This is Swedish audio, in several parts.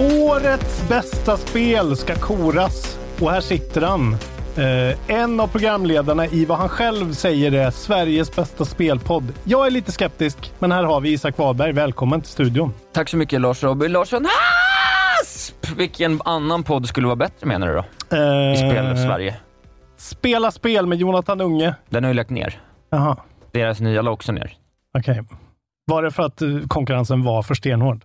Årets bästa spel ska koras och här sitter han. Eh, en av programledarna i vad han själv säger är Sveriges bästa spelpodd. Jag är lite skeptisk, men här har vi Isak Wahlberg. Välkommen till studion. Tack så mycket Lars Robin Larsson Asp! Vilken annan podd skulle vara bättre menar du då? Eh, I spel-Sverige. Spela spel med Jonathan Unge. Den har ju lagt ner. Jaha, Deras nya la också ner. okej. Var det för att eh, konkurrensen var för stenhård?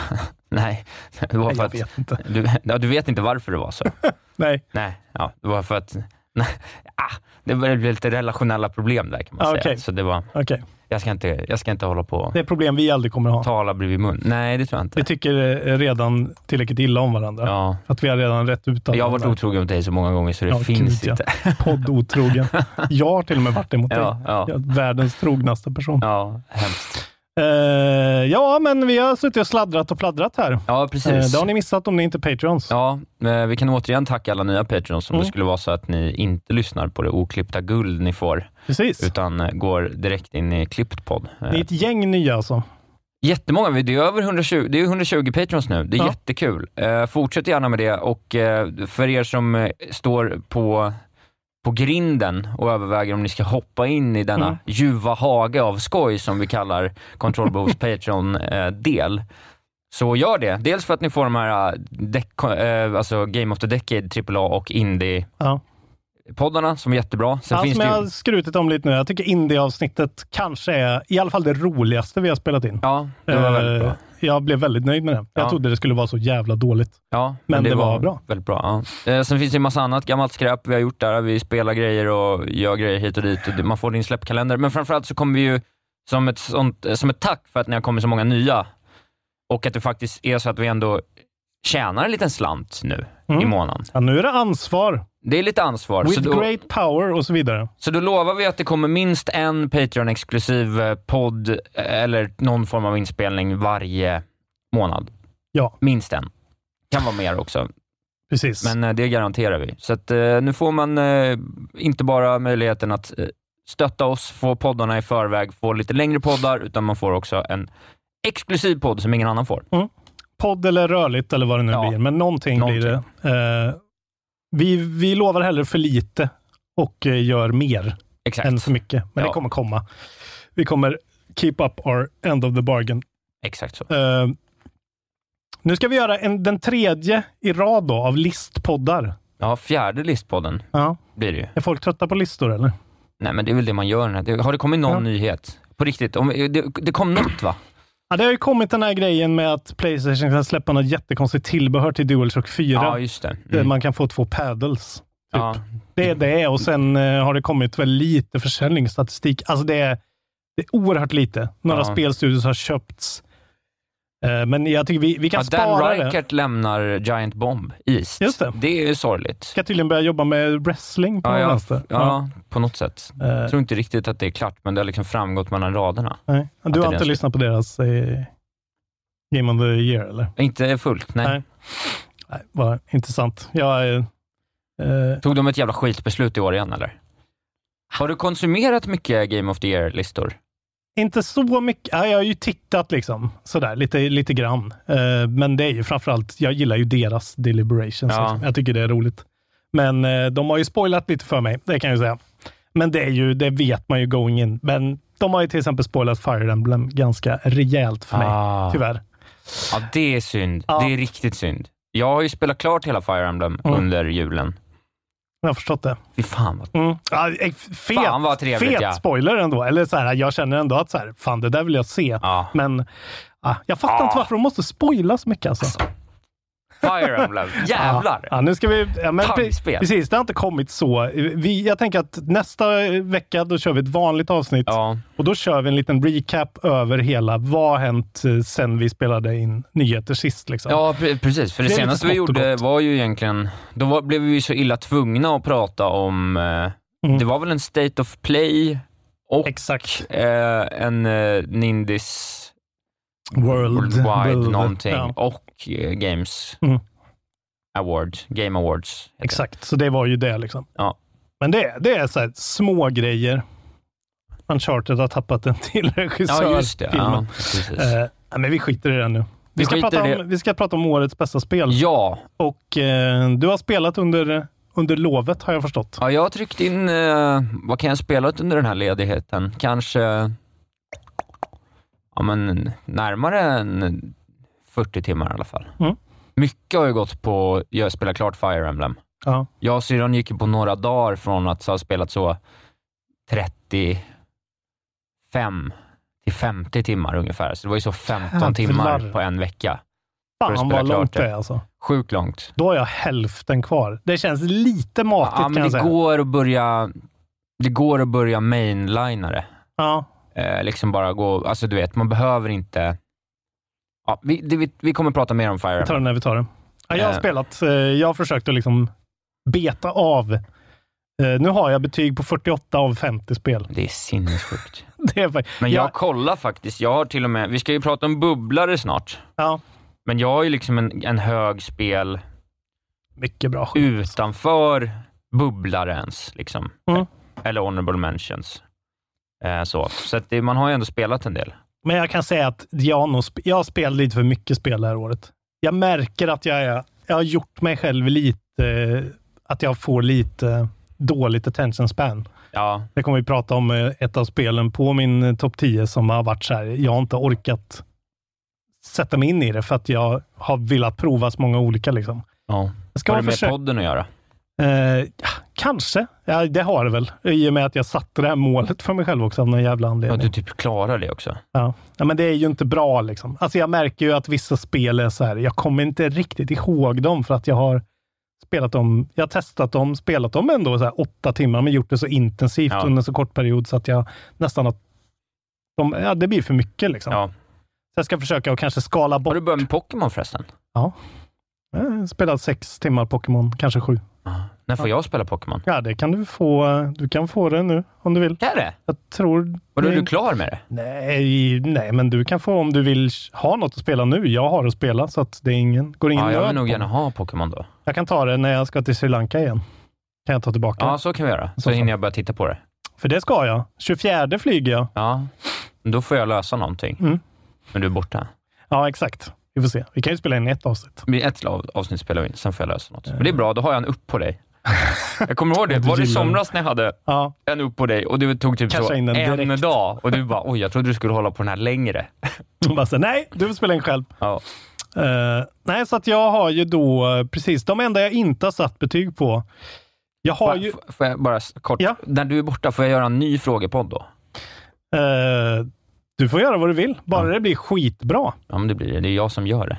Nej, det var för jag att... vet inte. Du, ja, du vet inte varför det var så? Nej. Nej, ja, det var för att... Nej, ah, det var lite relationella problem där kan man Ah, säga. okej. Så det var... Okej. Jag ska inte, jag ska inte hålla på Det är problem vi aldrig kommer att ha. tala bredvid mun. Nej, det tror jag inte. Vi tycker eh, redan tillräckligt illa om varandra. Ja. Att vi har redan rätt ut Jag har varit otrogen mot dig så många gånger så det Ja, finns gud, inte. Ja. Podd otrogen. Jag har till och med varit det mot dig. Ja, ja. Världens trognaste person. Ja, hemskt. Eh, ja, men vi har suttit och sladdrat och pladdrat här. Ja, precis. det har ni missat om ni inte är Patreons. Ja, eh, vi kan återigen tacka alla nya Patreons om Mm. det skulle vara så att ni inte lyssnar på det oklippta guld ni får, Precis. utan går direkt in i klippt podd. Ni är ett gäng nya alltså. Jättemånga, det är över 120, det är 120 Patreons nu. Det är Ja. jättekul. Fortsätt gärna med det och för er som står på, på grinden och överväger om ni ska hoppa in i denna Mm. ljuva hage av skoj som vi kallar Control Boos Patreon-del. Så gör det. Dels för att ni får de här eh, dec- eh, alltså Game of the Decade, AAA och Indie-poddarna Ja. Som är jättebra. Sen Allt finns som det jag ju... har skrutit om lite nu. Jag tycker indie-avsnittet kanske är i alla fall det roligaste vi har spelat in. Ja, det var väldigt bra. Eh, Jag blev väldigt nöjd med det. Jag Ja. trodde det skulle vara så jävla dåligt. Ja, Men det var bra. Väldigt bra. Ja. Eh, sen finns det en massa annat gammalt skräp vi har gjort där. Vi spelar grejer och gör grejer hit och dit. Och det- man får din släppkalender. Men framförallt så kommer vi ju som ett, sånt, som ett tack för att ni har kommit så många nya och att det faktiskt är så att vi ändå tjänar en liten slant nu Mm. i månaden. Ja, nu är det ansvar. Det är lite ansvar. With Så då, great power och så vidare. så då lovar vi att det kommer minst en Patreon-exklusiv eh, podd eh, eller någon form av inspelning varje månad. Ja. Minst en. Kan vara mer också. Precis. Men eh, det garanterar vi. Så att, nu får man inte bara möjligheten att stötta oss, få poddarna i förväg, få lite längre poddar, utan man får också en exklusiv podd som ingen annan får. Podd eller rörligt eller vad det nu Ja. blir. Men någonting, Någonting. blir det. Eh, vi, vi lovar hellre för lite och eh, gör mer Exakt. än för mycket. Men Ja. det kommer komma. Vi kommer keep up our end of the bargain. Exakt så. Eh, nu ska vi göra en, den tredje i rad då, av listpoddar. Ja, fjärde listpodden Ja. blir det ju. Är folk trötta på listor eller? Nej, men det är väl det man gör. Har det kommit någon Ja. nyhet? På riktigt? Om, det, det kom något va? Ja, det har ju kommit den här grejen med att Playstation kan släppa något jättekonstigt tillbehör till DualShock 4. Ja, just det. Där Mm. man kan få två paddles. Typ. Ja. Det är det och sen eh, har det kommit väl lite försäljningsstatistik. Alltså det är, det är oerhört lite. Några Ja. spelstudios har köpts. Eh, men jag tycker vi, vi kan Ja, Dan spara det. Reichert lämnar Giant Bomb East. Just det. Det är ju sorgligt. Ska tydligen börja jobba med wrestling på Ja, ja, vänster. ja, på något sätt. Eh. Jag tror inte riktigt att det är klart, men det har liksom framgått mellan raderna. Nej. Du det har inte det. lyssnat på deras eh, Game of the year eller? Inte fullt, nej. Nej. Nej, vad intressant. Jag, eh, Tog de ett jävla skitbeslut i år igen, eller? Har du konsumerat mycket Game of the Year-listor? Inte så mycket. Ja, jag har ju tittat liksom sådär lite, lite grann. Eh, men det är ju framförallt, jag gillar ju deras deliberations. Ja. Liksom. Jag tycker det är roligt. Men eh, de har ju spoilat lite för mig, det kan jag ju säga. Men det är ju, det vet man ju going in. Men de har ju till exempel spoilat Fire Emblem ganska rejält för mig, Ah. tyvärr. Ja, det är synd. Ja. Det är riktigt synd. Jag har ju spelat klart hela Fire Emblem Mm. under julen. Jag har förstått det. Fy fan vad... Mm. Ja, eh, fet, Fan, vad trevligt, fet ja. spoiler ändå. Eller så här, jag känner ändå att så här, fan det där vill jag se. Ja. Men ah, jag fattar inte varför de måste spoila så mycket alltså. Fire Emblem. Jävlar! Ja, nu ska vi... Ja, men, Pangspel. precis, det har inte kommit så. Vi, jag tänker att nästa vecka då kör vi ett vanligt avsnitt Ja. och då kör vi en liten recap över hela vad har hänt eh, sen vi spelade in nyheter sist. Liksom. Ja, pre- precis. För det, Det senaste vi gjorde var ju egentligen... Då var, blev vi så illa tvungna att prata om... Eh, Mm. Det var väl en State of Play och eh, en eh, Nindis World. Worldwide World, någonting ja. och eh, Games Mm. Awards. Game Awards. heter det. Exakt, så det var ju det. liksom. Ja. Men det, det är så här, små grejer. Uncharted har tappat en till regissör. Ja, just det. filmen. Ja. Eh, men vi skiter i det nu. Vi Vi ska, prata om, det. vi ska prata om årets bästa spel. Ja, Och eh, du har spelat under, under lovet har jag förstått. Ja, jag har tryckt in, eh, vad kan jag spela under den här ledigheten? Kanske, ja men närmare än 40 timmar i alla fall. Mm. Mycket har ju gått på, jag spelar klart Fire Emblem. Ja. Jag och syrran gick ju på några dagar från att ha spelat så 35 till 50 timmar ungefär. Så det var ju så 15 Jävlar. timmar på en vecka. att Fan spela vad långt det. är alltså. Sjukt långt. Då har jag hälften kvar. Det känns lite matigt Ja, kan men jag det säga. går att börja, det går att börja mainlinare. Ja, Eh, liksom bara gå, alltså du vet, man behöver inte... Ja, vi, det, vi, vi kommer prata mer om Fire vi tar det Emblem. när vi tar det. Ja, jag har Eh. spelat. eh, Jag har försökt att liksom beta av. Eh, Nu har jag betyg på 48 av 50 spel. Det är sinnessjukt. Det är, Men jag Ja. kollar faktiskt, jag har till och med, vi ska ju prata om bubblare snart, ja, men jag har ju liksom en, en hög spel mycket bra utanför bubblarens, liksom. Mm. Eller honorable mentions. Eh, så så det, man har ju ändå spelat en del. Men jag kan säga att jag, jag har spelat lite för mycket spel det här året. Jag märker att jag, är, jag har gjort mig själv lite, eh, att jag får lite dåligt attention span. Ja, Det kommer vi prata om eh, ett av spelen på min topp 10 som har varit så här. Jag har inte orkat sätta mig in i det för att jag har velat prova så många olika. Liksom. ja. Jag ska Har det med försök- podden att göra? Eh, ja, kanske. Ja, det har det väl. I och med att jag satte det här målet för mig själv också av någon jävla Ja, anledning. du typ klarar det också. Ja. ja, men det är ju inte bra liksom. Alltså jag märker ju att vissa spel är så här, jag kommer inte riktigt ihåg dem för att jag har spelat dem, jag har testat dem, spelat dem ändå så här åtta timmar, men gjort det så intensivt Ja. under så kort period så att jag nästan har, de, ja det blir för mycket liksom. Ja. Så jag ska försöka att kanske skala Har bort. du börjat med Pokémon förresten? Jag har spelat sex timmar Pokémon, kanske sju. När får jag spela Pokémon? Ja, det kan du få. Du kan få det nu om du vill. Kan det? Jag tror... Var det- du klar med det? Nej, nej, men du kan få om du vill ha något att spela nu. Jag har att spela så att det är ingen, går ingen Ja, jag vill nog gärna ha Pokémon då. Jag kan ta det när jag ska till Sri Lanka igen. Kan jag ta tillbaka. Ja, så kan vi göra. Så Så hinner jag börja titta på det. För det ska jag. 24 flyger jag. Ja, då får jag lösa någonting. Mm. Men du är borta. Ja, exakt. Vi får se. Vi kan ju spela in ett avsnitt. Blir ett av- avsnitt spelar vi in, sen får jag lösa något. Men det är bra, då har jag en upp på dig. Jag kommer ihåg det, var det i somras när jag hade Ja, en upp på dig och det tog typ så en direkt. dag och du bara, oj, jag trodde du skulle hålla på den här längre. bara så, nej, du får spela in själv. Ja. Eh, nej, så att jag har ju då eh, precis de enda jag inte har satt betyg på. Jag har ju... får- jag bara kort, Ja. när du är borta, får jag göra en ny frågepodd då? eh, du får göra vad du vill, bara det blir skitbra. Ja, men det blir det. Det är jag som gör det.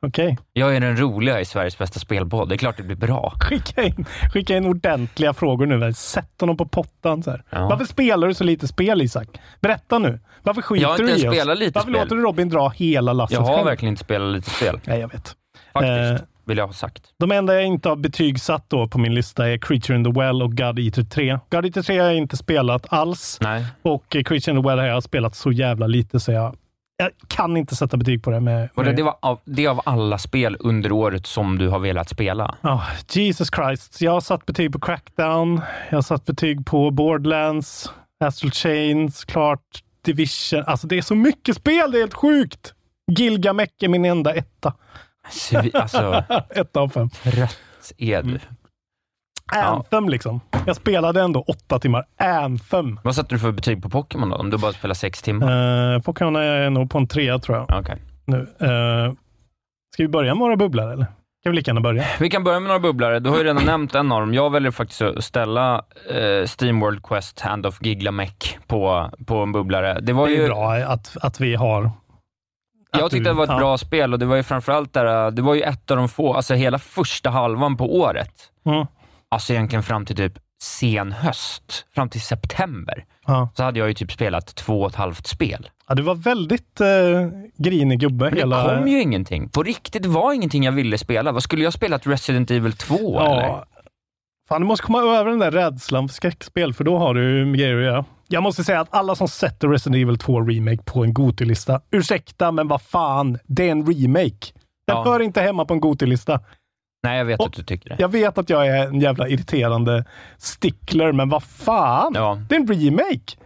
Okej. Jag är den roliga i Sveriges bästa spelpodd. Det är klart det blir bra. Skicka in, skicka in ordentliga frågor nu. väl. Sätt honom på pottan. Så. Ja. Varför spelar du så lite spel, Isak? Berätta nu. Varför skiter du i oss? lite Varför spel. låter du Robin dra hela lasset Jag har själv? verkligen inte spelat lite spel. Nej, jag vet. Faktiskt, Eh. Vill jag ha sagt. De enda jag inte har betygsatt då på min lista är Creature in the Well och God Eater 3. God Eater 3 har jag inte spelat alls Nej. och eh, Creature in the Well har jag spelat så jävla lite så jag, jag kan inte sätta betyg på det. Med, Och det, med, det, var av, det är av alla spel under året som du har velat spela. Ah, Jesus Christ. Jag har satt betyg på Crackdown. Jag har satt betyg på Borderlands, Astral Chains, klart. Division. Alltså det är så mycket spel, det är helt sjukt! Gilgamesh är min enda etta. Svi- Alltså, Etta av fem. trött är du. Anthem liksom. Jag spelade ändå åtta timmar. Anthem. Vad satte du för betyg på Pokémon då? Om du bara spelar sex timmar? Uh, Pokémon är nog på en trea tror jag. Okej. Nu. Eh, ska vi börja med våra bubblor eller? Kan vi lika gärna börja? Vi kan börja med några bubblare. Du har ju redan nämnt en av dem. Jag väljer faktiskt att ställa eh, Steam World Quest Hand of Giglamech på, på en bubblare. Det var Det är ju bra att, att vi har... jag tyckte du- det var ett ja. bra spel och det var ju framförallt där, det var ju ett av de få, alltså hela första halvan på året. Mm. Alltså egentligen fram till typ sen höst, fram till september, Ja. så hade jag ju typ spelat två och ett halvt spel. Ja, du var väldigt eh, grinig gubbe Men hela... det kom ju ingenting. På riktigt var ingenting jag ville spela. Vad skulle jag spelat Resident Evil 2 eller? Fan, du måste komma över den där rädslan för skräckspel, för då har du grejer att göra. Jag måste säga att alla som sätter Resident Evil 2 Remake på en Goti-lista, ursäkta, men vad fan, det är en remake. Den Ja. hör inte hemma på en Goti-lista. Nej, jag vet Och- att du tycker det. Jag vet att jag är en jävla irriterande stickler, men vad fan! Ja. Det är en remake!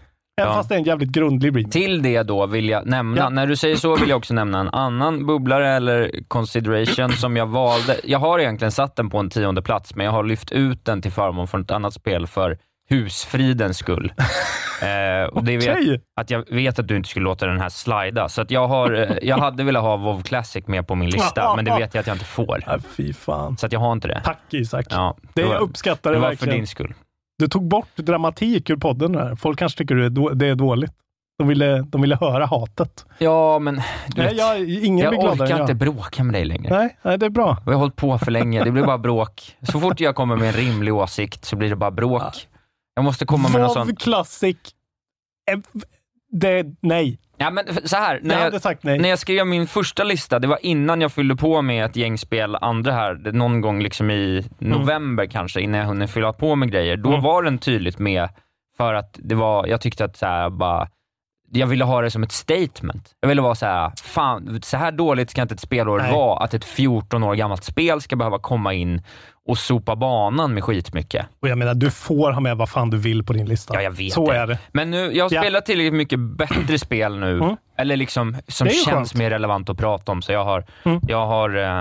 Ja. fast det är en jävligt grundlig remake. Till det då vill jag nämna, Ja. när du säger så vill jag också nämna en annan bubblare eller consideration som jag valde. Jag har egentligen satt den på en tionde plats, men jag har lyft ut den till förmån för ett annat spel för husfridens skull. eh, och det vet, Okej. att jag vet att du inte skulle låta den här slida, så att jag, har, eh, jag hade velat ha WoW Classic med på min lista, men det vet jag att jag inte får. Ja, fy fan. Så att jag har inte det. Tack Isak. Ja, Det var- jag uppskattar det det var verkligen. för din skull. Du tog bort dramatik ur podden. Här. Folk kanske tycker det är, då, det är dåligt. De ville, de ville höra hatet. Ja, men du Nej, vet, jag, ingen jag orkar inte jag. bråka med dig längre. Nej, nej, det är bra. Vi har hållit på för länge. Det blir bara bråk. Så fort jag kommer med en rimlig åsikt så blir det bara bråk. Jag måste komma med något sånt. Classic. Det, nej. Ja, men så här, Jag när jag, nej. när jag skrev min första lista, det var innan jag fyllde på med ett gäng spel, andra här, någon gång liksom i november kanske, innan jag hunnit fylla på med grejer. Då Mm. var den tydligt med, för att det var, jag tyckte att så här, bara, jag ville ha det som ett statement. Jag ville vara så här, fan, så här dåligt ska inte ett spelår Nej. vara, att ett 14 år gammalt spel ska behöva komma in och sopa banan med skitmycket. Och jag menar, du får ha med vad fan du vill på din lista. Ja, jag vet Så det. är det. Men nu, jag har Ja. spelat tillräckligt mycket bättre spel nu, Mm. eller liksom som känns skönt. mer relevant att prata om. Så jag har, Mm. jag har eh,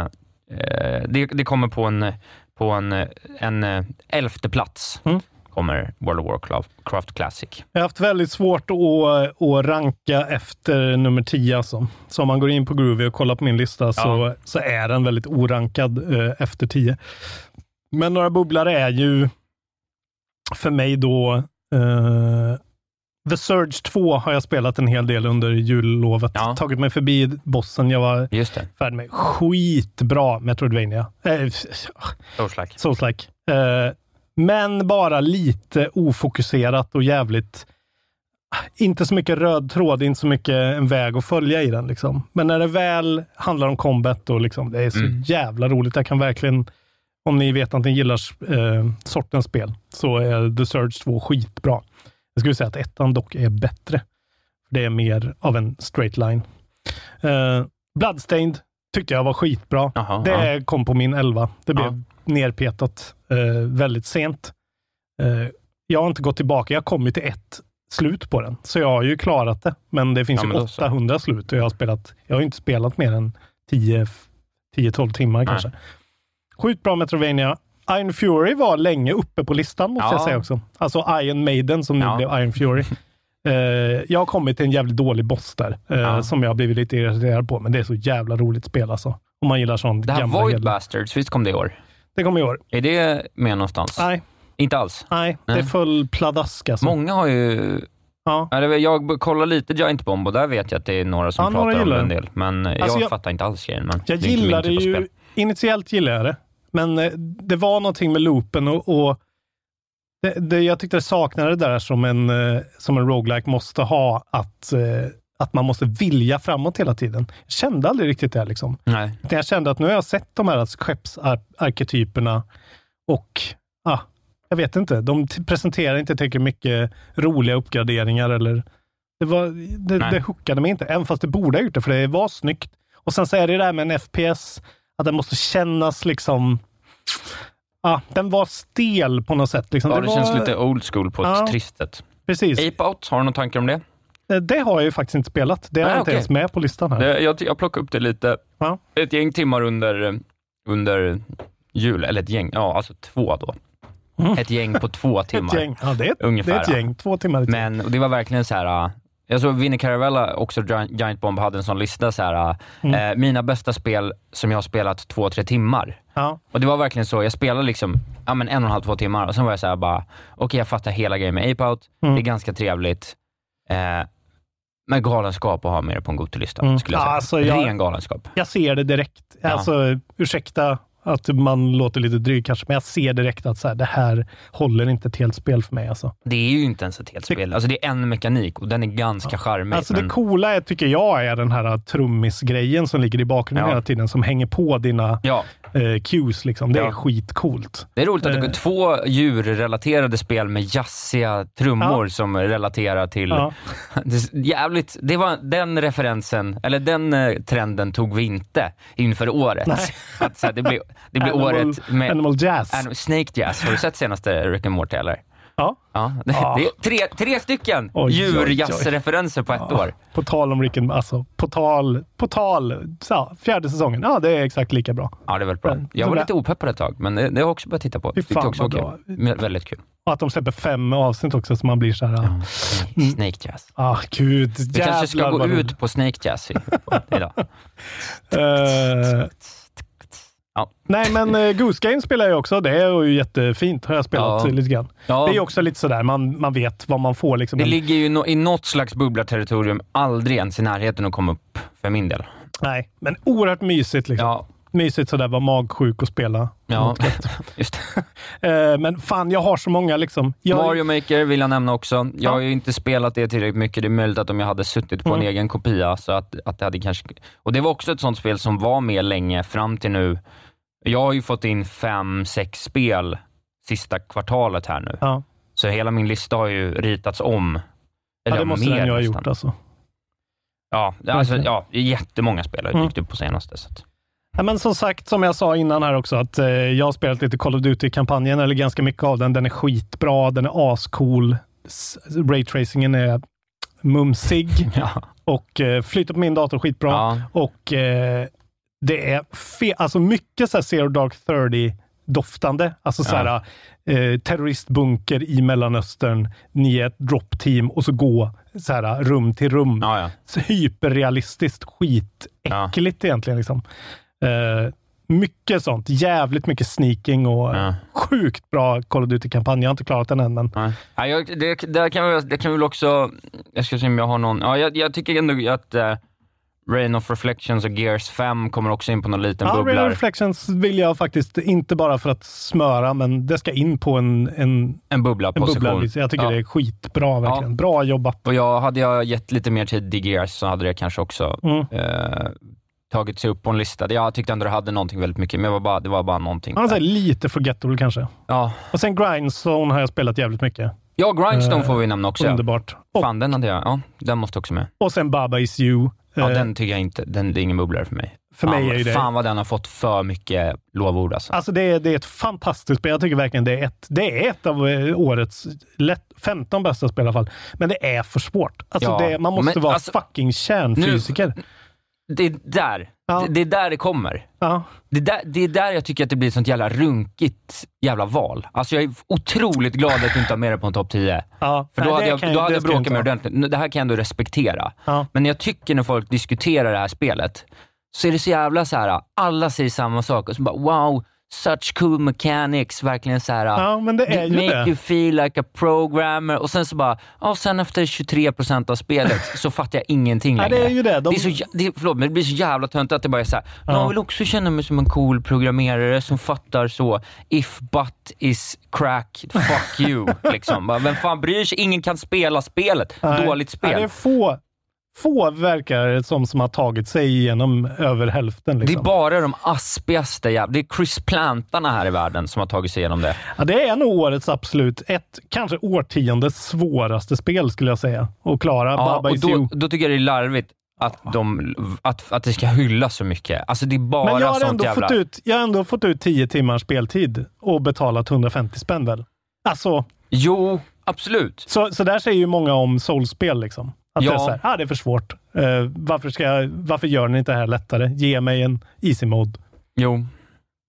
eh, det, det kommer på en, på en, eh, en eh, elfte plats. Mm. kommer World of Warcraft Classic. Jag har haft väldigt svårt att, att ranka efter nummer 10. Alltså. Så om man går in på Groovy och kollar på min lista så, Ja. så är den väldigt orankad eh, efter 10. Men några bubblare är ju för mig då eh, The Surge 2 har jag spelat en hel del under jullovet. Ja. Tagit mig förbi bossen jag var Just det, färdig med. Skitbra Metroidvania. Eh, Souls-like. Souls-like. Eh, men bara lite ofokuserat och jävligt... Inte så mycket röd tråd, inte så mycket en väg att följa i den. Liksom. Men när det väl handlar om combat, och liksom, det är så Mm. jävla roligt. Jag kan verkligen, om ni vet att ni gillar eh, sortens spel, så är The Surge 2 skitbra. Jag skulle säga att ettan dock är bättre. Det är mer av en straight line. Eh, Bloodstained tyckte jag var skitbra. Jaha, Det ja. kom på min 11. Det blev Ja. nerpetat eh, väldigt sent. Eh, jag har inte gått tillbaka. Jag har kommit till ett slut på den, så jag har ju klarat det. Men det finns Ja, ju men då så. 800 slut och jag har spelat. Jag har ju inte spelat mer än 10 10-12 timmar kanske. Sjukt bra Metrovania. Iron Fury var länge uppe på listan måste Ja. jag säga också. Alltså Iron Maiden som nu Ja. blev Iron Fury. Eh, jag har kommit till en jävligt dålig boss där, eh, Ja. som jag har blivit lite irriterad på, men det är så jävla roligt spel alltså. Om man gillar sånt Det här Void hederligt. Bastards, visst kom det i år? Det kommer i år. Är det med någonstans? Nej, Inte alls? nej, Nej. det föll pladask alltså. Många har ju... Ja. Jag kollar lite Giant Bomb och där vet jag att det är några som Ja, några pratar om det gillar en del. Men Alltså, jag, jag- fattar inte alls grejen. Men Jag det gillade typ ju, initiellt gillade jag det, men eh, det var någonting med loopen och, och det, det, jag tyckte det saknade det där som en, eh, som en roguelike måste ha, att, eh, att man måste vilja framåt hela tiden. Jag kände aldrig riktigt det. Liksom. Nej. Jag kände att nu har jag sett de här skeppsarketyperna och ah, jag vet inte, de presenterar inte tillräckligt mycket roliga uppgraderingar eller det, var, det, det hookade mig inte, även fast det borde ha gjort det, för det var snyggt. Och sen så är det det där med en FPS, att den måste kännas liksom Ah, den var stel på något sätt. Liksom. Ja, det, var, känns lite old school på ett Ja. trist sätt. Precis. Ape Out, har du någon tankar om det? Eh, Det har jag ju faktiskt inte spelat. Det är Nej, inte okej. ens med på listan här. Det, jag, jag plockade upp det lite, Ja. ett gäng timmar under, under jul, eller ett gäng, ja alltså två då. Ett gäng på två timmar. Mm. Ett gäng. Ja, det är, Ungefär, det är ett ja. gäng. Två timmar. Men och det var verkligen så här. Jag såg Vinnie Caravella, också Gi- Giant Bomb, hade en sån lista. Så här, Mm. äh, mina bästa spel som jag har spelat två, tre timmar. Ja. Och det var verkligen så. Jag spelade liksom ja, men en och en halv, två timmar och sen var jag så här bara, okej jag fattar hela grejen med Ape Out. Mm. Det är ganska trevligt. Eh, men galenskap att ha med det på en Gotelista, Mm. skulle jag säga. Alltså, jag- Ren galenskap. Jag ser det direkt. Ja. Alltså, ursäkta att man låter lite dryg kanske, men jag ser direkt att så här, det här håller inte ett helt spel för mig. Alltså, Det är ju inte ens ett helt spel. Alltså det är en mekanik och den är ganska charmig. alltså men... det coola är, tycker jag är den här trummisgrejen som ligger i bakgrunden Ja. hela tiden, som hänger på dina Ja, eh, cues. Liksom. Det är skitcoolt. Det är roligt att det Eh. är två djurrelaterade spel med jazziga trummor som relaterar till... Jävligt, det var, den referensen, eller den eh, trenden tog vi inte inför året. Att, så här, det blir, det blir Animal- året med Animal Jazz. Snake Jazz. Har du sett senaste Rick and Morty eller? Ja. Ja, det, Ja. det är tre, tre stycken djurjazzreferenser på ett år. På tal om Rick and, alltså, på tal, på tal, så, fjärde säsongen. Ja, det är exakt lika bra. Ja, det är väldigt bra. Men- Jag var lite opeppad ett tag, men det, det har jag också börjat titta på. Tyckte fan, också vad kul. Men Väldigt kul. Och att de släpper fem avsnitt också, så man blir så här... Mm. Snake Jazz. Ah, gud. Vi kanske ska gå ut på Snake Jazz idag. Eh, Ja. Nej, men uh, Goose Game spelar jag också. Det är ju jättefint, har jag spelat Ja. lite grann. Ja. Det är också lite sådär, man, man vet vad man får. Liksom. Det ligger ju no- i något slags bubblarterritorium, aldrig ens i närheten att komma upp för min del. Nej, men oerhört mysigt. Liksom. Ja, Mysigt sådär, vara magsjuk och spela. ja. Just Eh, men fan, jag har så många liksom. Jag, Mario Maker vill jag nämna också. Jag Ja. har ju inte spelat det tillräckligt mycket. Det är möjligt att om jag hade suttit på en Mm. egen kopia, så att, att det hade kanske... Och det var också ett sånt spel som var med länge, fram till nu. Jag har ju fått in fem, sex spel sista kvartalet här nu. Ja. Så hela min lista har ju ritats om. ja, det måste mer den ju ha gjort alltså. Ja, alltså, ja, jättemånga har Mm. dykt upp på senaste. Så att. Ja, men som sagt, som jag sa innan här också, att eh, jag har spelat lite Call of Duty-kampanjen, eller ganska mycket av den. Den är skitbra, den är ascool. Raytracingen är mumsig Ja. och eh, flyter på min dator skitbra. Ja. Och eh, det är fe- alltså mycket så här Zero Dark 30 doftande. Alltså så här, eh, terroristbunker i Mellanöstern. Ni är ett drop team och så gå så här, rum till rum. Ja, ja. Så hyperrealistiskt, skitäckligt egentligen. Liksom. Eh, mycket sånt. Jävligt mycket sneaking och Ja. sjukt bra Call of Duty-kampanj. Jag har inte klarat den än, men Nej. Ja, jag, det, där kan vi, det kan vi väl också... Jag ska se om jag har någon... Ja, jag, jag tycker ändå att uh, Rain of Reflections och Gears 5 kommer också in på någon liten ja, Rain bubblar. of Reflections vill jag faktiskt, inte bara för att smöra, men det ska in på en, en, En bubbla en bubbla. Jag tycker ja. det är skitbra verkligen. Bra jobbat. Och jag, hade jag gett lite mer tid till Gears så hade det kanske också Mm. eh, tagit sig upp på en lista. Jag tyckte ändå det hade någonting väldigt mycket, men det var bara, det var bara någonting. Han säger lite forgettable kanske. Ja. Och sen Grindstone har jag spelat jävligt mycket. ja, Grindstone Eh, får vi nämna också. Ja. Underbart. Och, Fan, den hade jag. Ja, den måste också med. och sen Baba Is You. Ja, Eh, den tycker jag inte, den, det är ingen bubblare för mig. för fan, mig är det... Fan vad den har fått för mycket lovord alltså. Alltså det är, det är ett fantastiskt spel. Jag tycker verkligen det är ett, det är ett av eh, årets lätt, 15 bästa spel i alla fall. Men det är för svårt. Alltså Ja, det, man måste men vara alltså- fucking kärnfysiker. Det är där. Ja. Det, det är där det kommer. Ja. Det är, där, det är där jag tycker att det blir ett sånt jävla runkigt jävla val. Alltså jag är otroligt glad att du inte har med det på en topp 10. Ja. För då Nej, hade jag, då hade jag jag bråkat med ha. ordentligt. Det här kan jag ändå respektera. Men jag tycker när folk diskuterar det här spelet, så är det så jävla så här. alla säger samma sak och så bara wow, such cool mechanics, verkligen så här. Ja, men det är ju make det. you feel like a programmer och sen så bara, ja, sen efter 23% av spelet så fattar jag ingenting Ja, längre. det är ju det. De- Det, är så, det, förlåt, men det blir så jävla töntigt att det bara är såhär, Ja. jag vill också känna mig som en cool programmerare som fattar så, if but is crack, fuck you. liksom. Bara, Vem fan bryr sig? Ingen kan spela spelet. Nej. Dåligt spel. Ja, det är få, få verkar det som som har tagit sig igenom över hälften. Det är Liksom. bara de aspigaste jävla... Det är Chris Plantarna här i världen som har tagit sig igenom det. Ja, det är nog årets absolut, ett, kanske årtiondes svåraste spel skulle jag säga. Att klara Ja, Baba och då, You. då tycker jag det är larvigt att, de, att, att det ska hyllas så mycket. Alltså det är bara Men jag har, ändå jävla... fått ut, jag har ändå fått ut 10 timmars speltid och betalat 150 spänn väl? Alltså, Jo, absolut. så, så där säger ju många om Souls-spel liksom. Att Ja. det är så här, ah, det är för svårt. Eh, varför, ska jag, varför gör ni inte det här lättare? Ge mig en easy mode. Jo.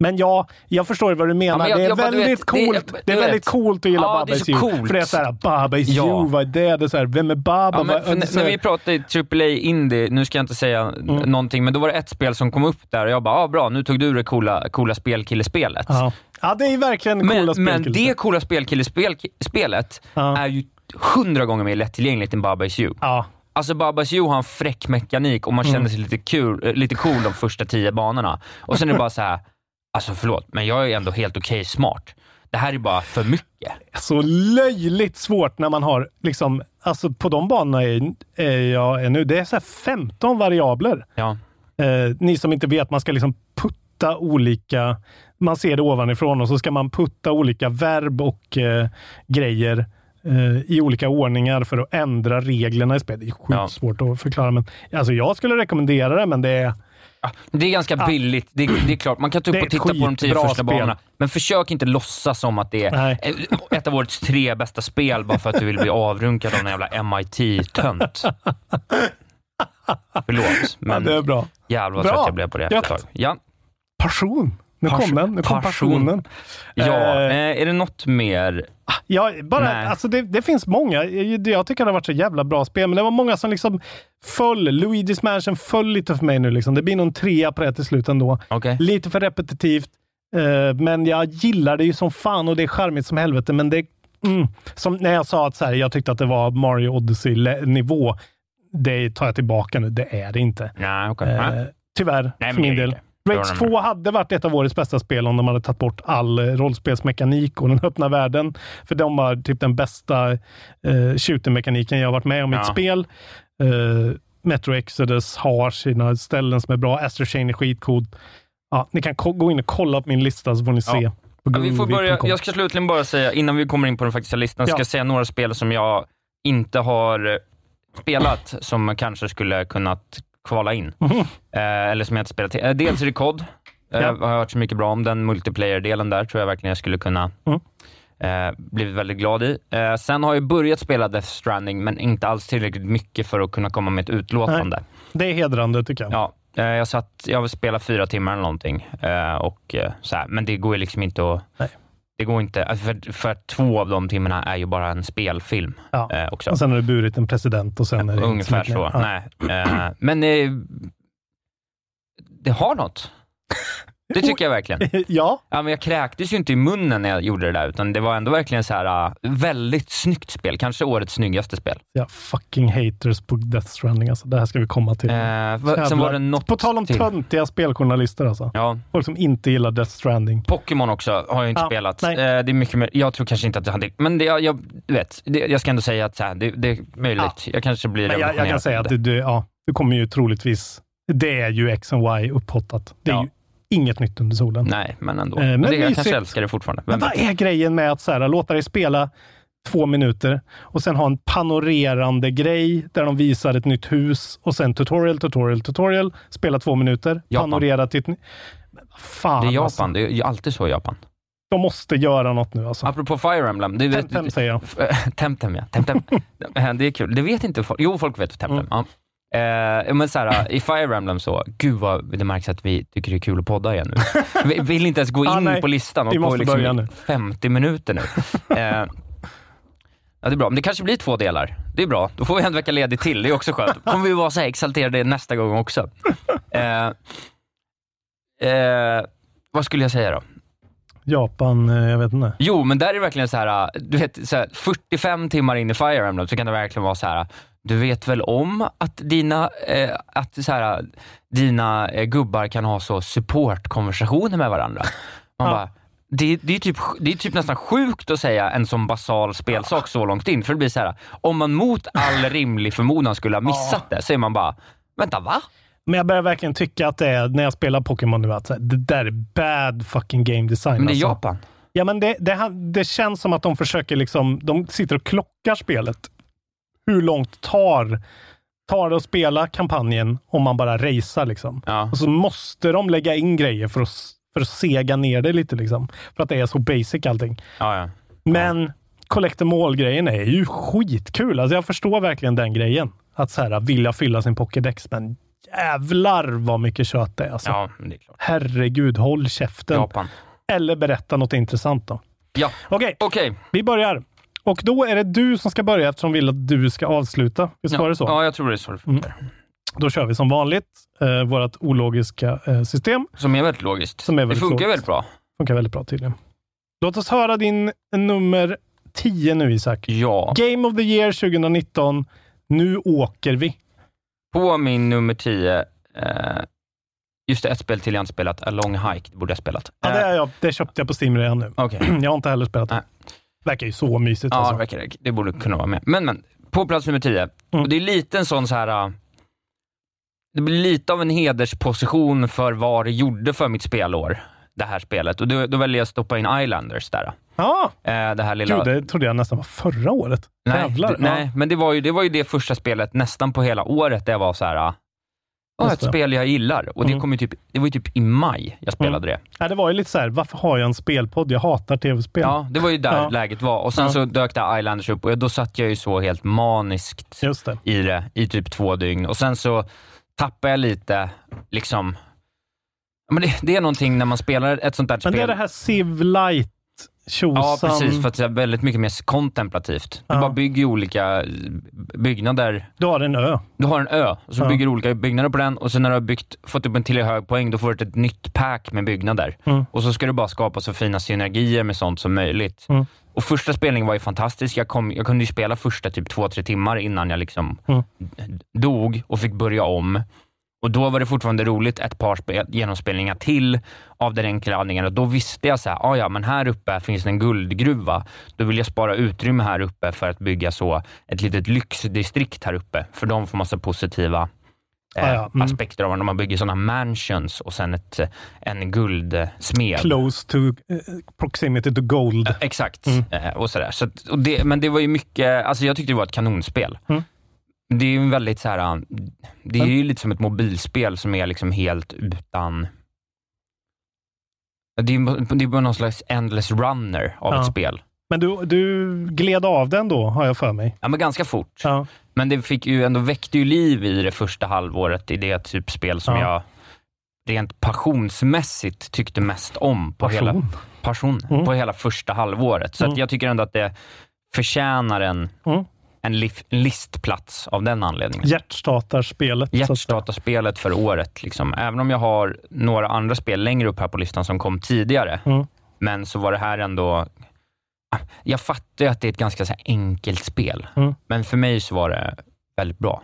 Men ja, jag förstår vad du menar. men jag- det är jag väldigt vet, coolt. Det, du är vet. väldigt coolt att gilla Ja, Baba is you. coolt. För det är såhär, Baba is Ja. you, vad är det? det är så här, vem är Baba? Ja, men, när här- vi pratade AAA Indie, nu ska jag inte säga n- någonting, men då var det ett spel som kom upp där och jag bara, ah, bra, nu tog du det coola, coola spelkillespelet. ja. ja, det är verkligen coola Men, spel. men det coola spelkillespelet Ja. är ju hundra gånger mer lättillgängligt än Baba Is You. Ja, Alltså Baba Is You har en fräck mekanik och man Mm. känner sig lite, kul, eh, lite cool de första tio banorna. Och sen är det bara så här, alltså förlåt, men jag är ändå helt okej smart. Det här är bara för mycket. så löjligt svårt när man har, liksom, alltså på de banorna är, är jag är nu, det är så här 15 variabler. Ja. Eh, ni som inte vet, man ska liksom putta olika, man ser det ovanifrån och så ska man putta olika verb och eh, grejer i olika ordningar för att ändra reglerna i spelet. Det är sjukt Ja. svårt att förklara, men alltså jag skulle rekommendera det, men det är Det är ganska billigt, det, det är klart. Man kan ta upp är och titta på de tio första spel. banorna, men försök inte låtsas som att det är Nej. eh, ett av årets tre bästa spel bara för att du vill bli avrunkad av en jävla MIT-tönt. Förlåt, men ja, det är bra. jävlar vad Bra. trött jag blev på det efter. Ja, Passion. Nu kom Passion. den. Nu kom Passion. passionen. ja. Eh, Eh, är det något mer? Ja, bara, Nej. alltså det, det finns många. Jag jag tycker det har varit så jävla bra spel, men det var många som liksom föll. Luigi's Mansion föll lite för mig nu. Liksom. Det blir nog en trea på det till slut ändå. Okej. Lite för repetitivt, eh, men jag gillar det ju som fan och det är charmigt som helvete. Men det mm, som när jag sa att så här, jag tyckte att det var Mario Odyssey-nivå. Det tar jag tillbaka nu. Det är det inte. Nej, okej. Eh, tyvärr, Nej, för min del. det. Rage var 2 den hade varit ett av årets bästa spel om de hade tagit bort all eh, rollspelsmekanik och den öppna världen. För de har typ den bästa eh, shooter-mekaniken jag har varit med om i ett Ja. spel. Eh, Metro Exodus har sina ställen som är bra. Astro Chain är skitcoolt. Ja, ni kan gå in och kolla på min lista så får ni se. Ja. Ja, vi får börja, jag ska slutligen bara säga, innan vi kommer in på den faktiska listan, ska Ja. jag säga några spel som jag inte har eh, spelat, som kanske skulle kunnat kvala in. Eh, eller som jag inte spelat. Eh, dels är det COD. Eh, Ja. Har jag hört så mycket bra om. Den multiplayer-delen där tror jag verkligen jag skulle kunna Mm. eh, blivit väldigt glad i. Eh, sen har jag börjat spela Death Stranding, men inte alls tillräckligt mycket för att kunna komma med ett utlåtande. Det är hedrande tycker jag. Ja, eh, jag satt, jag spelade fyra timmar eller någonting, och, så här, men det går ju liksom inte att... Nej. Det går inte, alltså för, för två av de timmarna är ju bara en spelfilm Ja. eh, också. Och sen har du burit en president och sen är det Ungefär så. Ja. Nej. Eh, men eh, det har något. Det tycker jag verkligen. ja, Ja, men jag kräktes ju inte i munnen när jag gjorde det där, utan det var ändå verkligen så här uh, väldigt snyggt spel. Kanske årets snyggaste spel. ja, fucking haters på Death Stranding. Alltså. Det här ska vi komma till. Eh, va- sen Jävlar. var det något På tal om till. töntiga speljournalister alltså. Ja, Folk som inte gillar Death Stranding. Pokémon också har jag inte Ja, spelat. Eh, det är mycket mer, jag tror kanske inte att det hade... Men det, jag, jag, vet, det, jag ska ändå säga att så här, det, det är möjligt. Jag kanske blir Men jag, jag kan revolutionerad säga att du, du, ja, du kommer ju troligtvis... Det är ju X and Y upphottat. Det är Ja. ju inget nytt under solen. Nej, men ändå. Eh, men men det, jag kanske älskar det fortfarande. Men vad är grejen med att så här, låta dig spela två minuter och sen ha en panorerande grej där de visar ett nytt hus och sen tutorial, tutorial, tutorial. Spela två minuter, Japan. panorera till ett ny- Men vad Fan, Det är Japan. Alltså. Det är alltid så i Japan. De måste göra nåt nu alltså. Apropå Fire Emblem. Det, Temtem säger jag. Temtem, ja. Temtem. Det är kul. Det vet inte folk. Jo, folk vet Temtem. Mm. Ja. Eh, men så här, I Fire Emblem så, gud vad det märks att vi tycker det är kul att podda igen nu. Vi vill inte ens gå in Ah, nej. på listan och på liksom börja nu. 50 minuter nu. Eh, ja, det är bra. Men det kanske blir två delar. Det är bra. Då får vi en vecka ledigt till. Det är också skönt. kommer vi vara så här exalterade nästa gång också. Eh, eh, vad skulle jag säga då? Japan, eh, jag vet inte. Jo, men där är det verkligen så här, du vet, så här, 45 timmar in i Fire Emblem så kan det verkligen vara så här. Du vet väl om att dina, eh, att så här, dina eh, gubbar kan ha så supportkonversationer med varandra? Man Ja. bara, det, det, är typ, det är typ nästan sjukt att säga en sån basal spelsak så långt in. För det blir så här, om man mot all rimlig förmodan skulle ha missat det, så är man bara, vänta va? Men jag börjar verkligen tycka att det är, när jag spelar Pokémon nu, att det där är bad fucking game design. Men det är alltså. Japan. Ja, men det, det, det känns som att de försöker liksom, de sitter och klockar spelet. Hur långt tar, tar det att spela kampanjen om man bara racear liksom? Ja. Och så måste de lägga in grejer för att, för att sega ner det lite liksom. För att det är så basic allting. Ja, ja. Men Collect all-grejen är ju skitkul. Alltså jag förstår verkligen den grejen. att så här, vilja fylla sin Pokédex, men jävlar vad mycket kött det är. Alltså. Det är. Herregud, håll käften. Japan. Eller berätta något intressant då. Ja, Okej, okej. vi börjar. Och då är det du som ska börja eftersom vi vill att du ska avsluta. Visst var Ja, det så? ja, jag tror det är så det funkar. Då kör vi som vanligt eh, vårt ologiska eh, system. Som är väldigt logiskt. Som är väldigt det funkar logiskt. väldigt bra. Funkar väldigt bra tydligen. Låt oss höra din nummer 10 nu Isak. Ja. Game of the year 2019. Nu åker vi. På min nummer 10, eh, just det, ett spel till jag inte spelat, A Long Hike. Det borde jag ha spelat. Ja, det, Eh, är jag, det köpte jag på Steam redan nu. Okej. Jag har inte heller spelat det. Verkar ju så mysigt. Ja, alltså. det verkar det. Borde kunna vara med. Men, men. På plats nummer 10. Mm. Och det är lite en sån så här... äh, Det blir lite av en hedersposition för vad det gjorde för mitt spelår, det här spelet. Och då, då väljer jag att stoppa in Islanders där. Ja, Eh, det här lilla... gud, det trodde jag nästan var förra året. nej, Jävlar. nej, men det var, ju, det var ju det första spelet nästan på hela året där jag var så här... Ja, ett det. spel jag gillar. Och det, Mm. kom ju typ, det var ju typ i maj jag spelade det. Ja, det var ju lite så här, varför har jag en spelpodd? Jag hatar tv-spel. Ja, det var ju där Ja. läget var. Och sen Ja. så dök det Islanders upp och då satt jag ju så helt maniskt det. i det i typ två dygn. Och sen så tappade jag lite, liksom... Men det, det är någonting när man spelar ett sånt där Men spel. det är det här Civ Light tjosan. Ja, precis. För att det är väldigt mycket mer kontemplativt. Du Ja. bara bygger olika byggnader. Du har en ö. Du har en ö, och så Ja. bygger du olika byggnader på den och sen när du har byggt, fått upp en till hög poäng, då får du ett nytt pack med byggnader. Mm. Och så ska du bara skapa så fina synergier med sånt som möjligt. Mm. Och första spelningen var ju fantastisk. Jag, kom, jag kunde ju spela första typ två, tre timmar innan jag liksom Mm. dog och fick börja om. Och då var det fortfarande roligt ett par spel, genomspelningar till av den enkla anledningen och då visste jag så här, ah, ja men här uppe finns det en guldgruva. Då vill jag spara utrymme här uppe för att bygga så ett litet lyxdistrikt här uppe. För de får massa positiva eh, Ah, ja. Mm. aspekter av när man bygger sådana mansions och sen ett, eh, en guldsmed. Close to eh, proximity to gold. Exakt. Mm. Eh, och sådär. Så och det, men det var ju mycket, alltså jag tyckte det var ett kanonspel. Mm. Det är ju väldigt så här, det är ju lite som ett mobilspel som är liksom helt utan det är, ju- det är bara någon slags endless runner av Ja. ett spel. Men du, du gled av den då, har jag för mig. Ja, men ganska fort. Ja. Men det fick ju ändå väckte ju liv i det första halvåret i det typ spel som Ja. jag rent passionsmässigt tyckte mest om på hela Passion. passion Mm. på hela första halvåret. Så Mm. jag tycker ändå att det förtjänar en, Mm. En listplats av den anledningen. Hjärtstartarspelet. Hjärtstartarspelet för året. Liksom. Även om jag har några andra spel längre upp här på listan som kom tidigare, Mm. men så var det här ändå... Ah, Jag fattar ju att det är ett ganska så enkelt spel, Mm. men för mig så var det väldigt bra.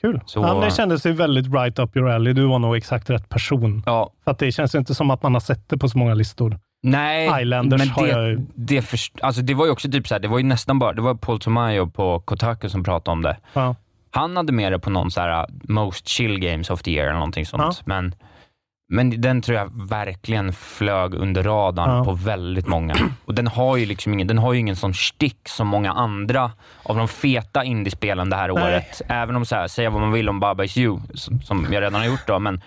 Kul. Så- ja, det kändes ju väldigt right up your alley. Du var nog exakt rätt person. Ja, För att det känns inte som att man har sett det på så många listor. Nej, Islanders men har det, jag det, först, alltså det var ju också typ så här, det var ju nästan bara, det var Paul Tomayo på Kotaku som pratade om det. Ja. Han hade med det på någon så här uh, Most Chill Games of the Year eller någonting sånt. Ja. Men, men den tror jag verkligen flög under radarn Ja. på väldigt många. Och den har ju liksom ingen, den har ju ingen sån stick som många andra av de feta indiespelen det här Nej. året. Även om, så här, säga vad man vill om Baba Is You, som, som jag redan har gjort då, men,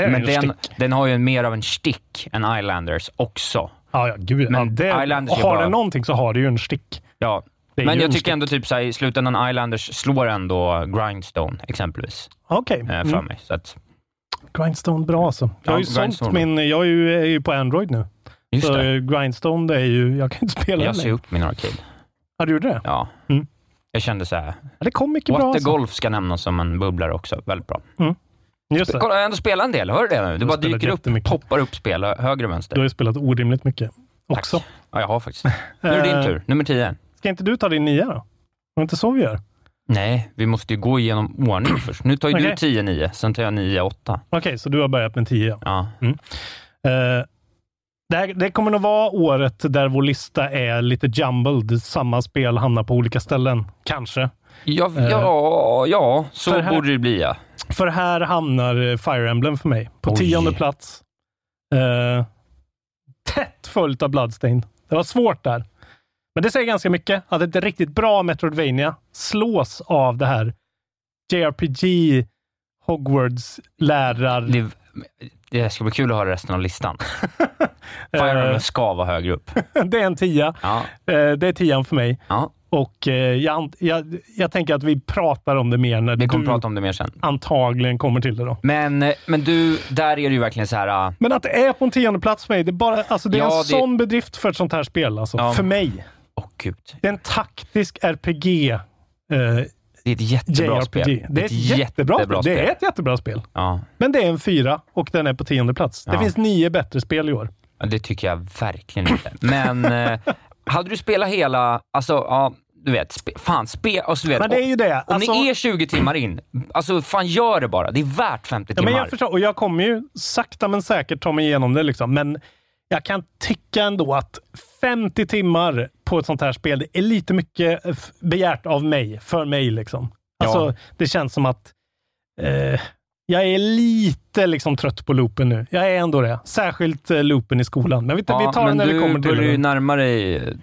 men en den, den har ju mer av en stick än Islanders också. Ja, ja, gud. Men ja, det, Islanders har bara- det någonting så har det ju en stick. Ja, men jag tycker stick. ändå typ så här, i slutändan Islanders slår ändå Grindstone exempelvis Okej. eh, för Mm. mig. Så att, Grindstone, bra alltså. Jag har ju Ja, sålt Grindstone. min... Jag är ju, är ju på Android nu. just så det, eh, Grindstone, det är ju... Jag kan inte spela jag den ser upp min arcade. Ja, du gjorde det? Ja. Mm. Jag kände så här. Ja, det kom mycket What bra the alltså. Golf ska nämnas som en bubblare också. Väldigt bra. Just det. Kolla, jag har ändå spelat en del. Hör du det nu? Har bara dyker upp, poppar upp spel hö- höger och vänster. Du har ju spelat orimligt mycket Tack. också. Ja, jag har faktiskt. Nu är det din Eh, tur. Nummer 10. Ska inte du ta din nia då? Det inte så vi gör? Nej, vi måste ju gå igenom ordning först. Nu tar ju Okej. du 10-9, sen tar jag 9-8. Okej, så du har börjat med tio. Ja. Eh, det, här, det kommer nog vara året där vår lista är lite jumbled. Samma spel hamnar på olika ställen. Kanske. Ja, Eh, ja, ja, så här- borde det bli ja. För här hamnar eh, Fire Emblem för mig. På Oj. tionde plats. Eh, tätt följt av Bloodstained. Det var svårt där. Men det säger ganska mycket. Att ett riktigt bra Metroidvania slås av det här JRPG Hogwarts lärar... Det, det ska bli kul att höra resten av listan. Fire Eh, Emblem ska vara högre upp. det är en tia. Ja, Eh, det är tian för mig. ja. Och eh, jag, jag, jag tänker att vi pratar om det mer när Vi kommer du prata om det mer sen. antagligen kommer till det då. Men, eh, men du, där är det ju verkligen så här... ah, Men att det är på en tionde plats för mig, det är, bara, alltså det är Ja, en det- sån bedrift för ett sånt här spel. Alltså, Ja. För mig. Åh gud. Det är en taktisk RPG. Eh, Det är ett jättebra JRPG. spel. Det är ett jättebra, spel. Det är ett jättebra spel. Ja. Men det är en fyra och den är på tionde plats. Det finns nio bättre spel i år. Det tycker jag verkligen inte. Men eh, hade du spelat hela, alltså ja, du vet, spe, fan, spe, alltså, du vet, Men det är ju det. Om Alltså- ni är 20 timmar in, alltså fan gör det bara. Det är värt 50 Ja, timmar. men jag förstår, och jag kommer ju sakta men säkert ta mig igenom det. Liksom. Men jag kan tycka ändå att 50 timmar på ett sånt här spel det är lite mycket begärt av mig, för mig. Liksom. Alltså, Ja. Det känns som att eh, jag är lite liksom, trött på loopen nu. Jag är ändå det. Särskilt eh, loopen i skolan. Men vi, ja, vi tar det men när du vi kommer till börjar ju det. närma dig eh, nya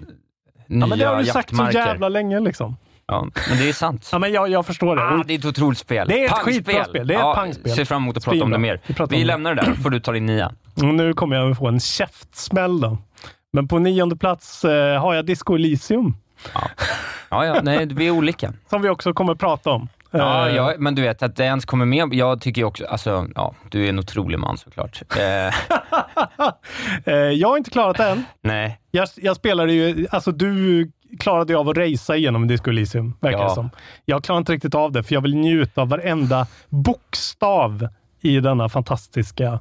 Ja, men det har du sagt så jävla länge. Liksom. Ja, men det är sant. Ja, men jag, jag förstår det. Ah, det är ett otroligt spel. Det är ett Pangspel. skitbra spel. Det är ett ja, pangspel. Ser fram emot att prata om Svinbra. det mer. Vi Vi om det. lämnar det där, får du ta din nia. Och nu kommer jag få en käftsmäll då. Men på nionde plats eh, har jag Disco Elysium. Ja, ja, nej, vi är olika. Som vi också kommer prata om. Ja, Eh, ja, men du vet, att det ens kommer med. Jag tycker också, alltså, ja, du är en otrolig man såklart. Eh, eh, jag har inte klarat det än. nej, Jag, jag spelade ju, alltså du klarade ju av att racea igenom Disco Elysium, verkar Ja. det som. Jag klarar inte riktigt av det, för jag vill njuta av varenda bokstav i denna fantastiska...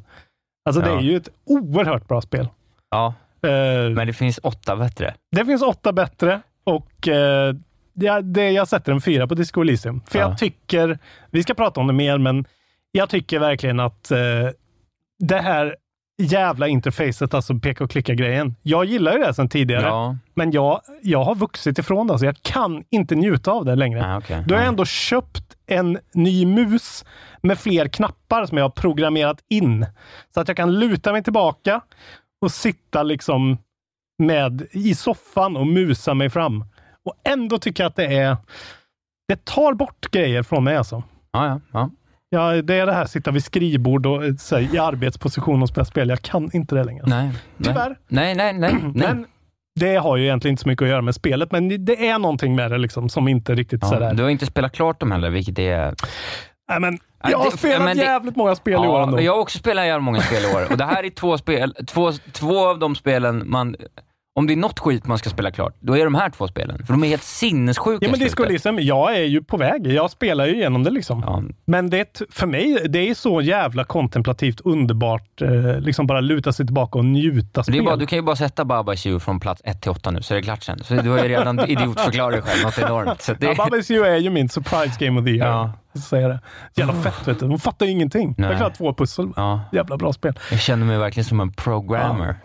Alltså det Ja. är ju ett oerhört bra spel. ja, Eh, men det finns åtta bättre. Det finns åtta bättre och eh, det, det, jag sätter en fyra på Disco Elysium. För Ja. jag tycker, vi ska prata om det mer, men jag tycker verkligen att eh, det här jävla interfacet, alltså peka och klicka-grejen. Jag gillar ju det sedan tidigare, Ja, men jag, jag har vuxit ifrån det. Så jag kan inte njuta av det längre. ah, okej. Då har jag Ja. ändå köpt en ny mus med fler knappar som jag har programmerat in. Så att jag kan luta mig tillbaka och sitta liksom med i soffan och musa mig fram. Och ändå tycker jag att det är... Det tar bort grejer från mig alltså. Ja, ja, ja. Ja, det är det här sitta vid skrivbord och eh, här, i arbetsposition och spela spel. Jag kan inte det längre. Nej. Tyvärr. Nej, nej, nej. nej. Men det har ju egentligen inte så mycket att göra med spelet, men det är någonting med det liksom som inte riktigt Ja, sådär... du har inte spelat klart dem heller, vilket är... Nej, men jag har spelat men det- jävligt många spel i år Ja, ändå. jag har också spelat jävligt många spel i år. Och det här är två spel, två, två av de spelen man... Om det är något skit man ska spela klart, då är de här två spelen. För de är helt sinnessjuka Ja, men Disco. Elysium, jag är ju på väg. Jag spelar ju igenom det liksom. Ja, Men det, för mig, det är så jävla kontemplativt underbart. Eh, liksom bara luta sig tillbaka och njuta det spel. är bara, du kan ju bara sätta Baba Is You från plats 1 till 8 nu, så är det klart sen. Så du har ju redan idiotförklarat dig själv något enormt. Så det, Ja, Baba Is You är ju min surprise game of the year. Ja. Jag det. Jävla fett vet du. De fattar ju ingenting. Jag Nej. har klarat två pussel. ja, Jävla bra spel. jag känner mig verkligen som en programmer.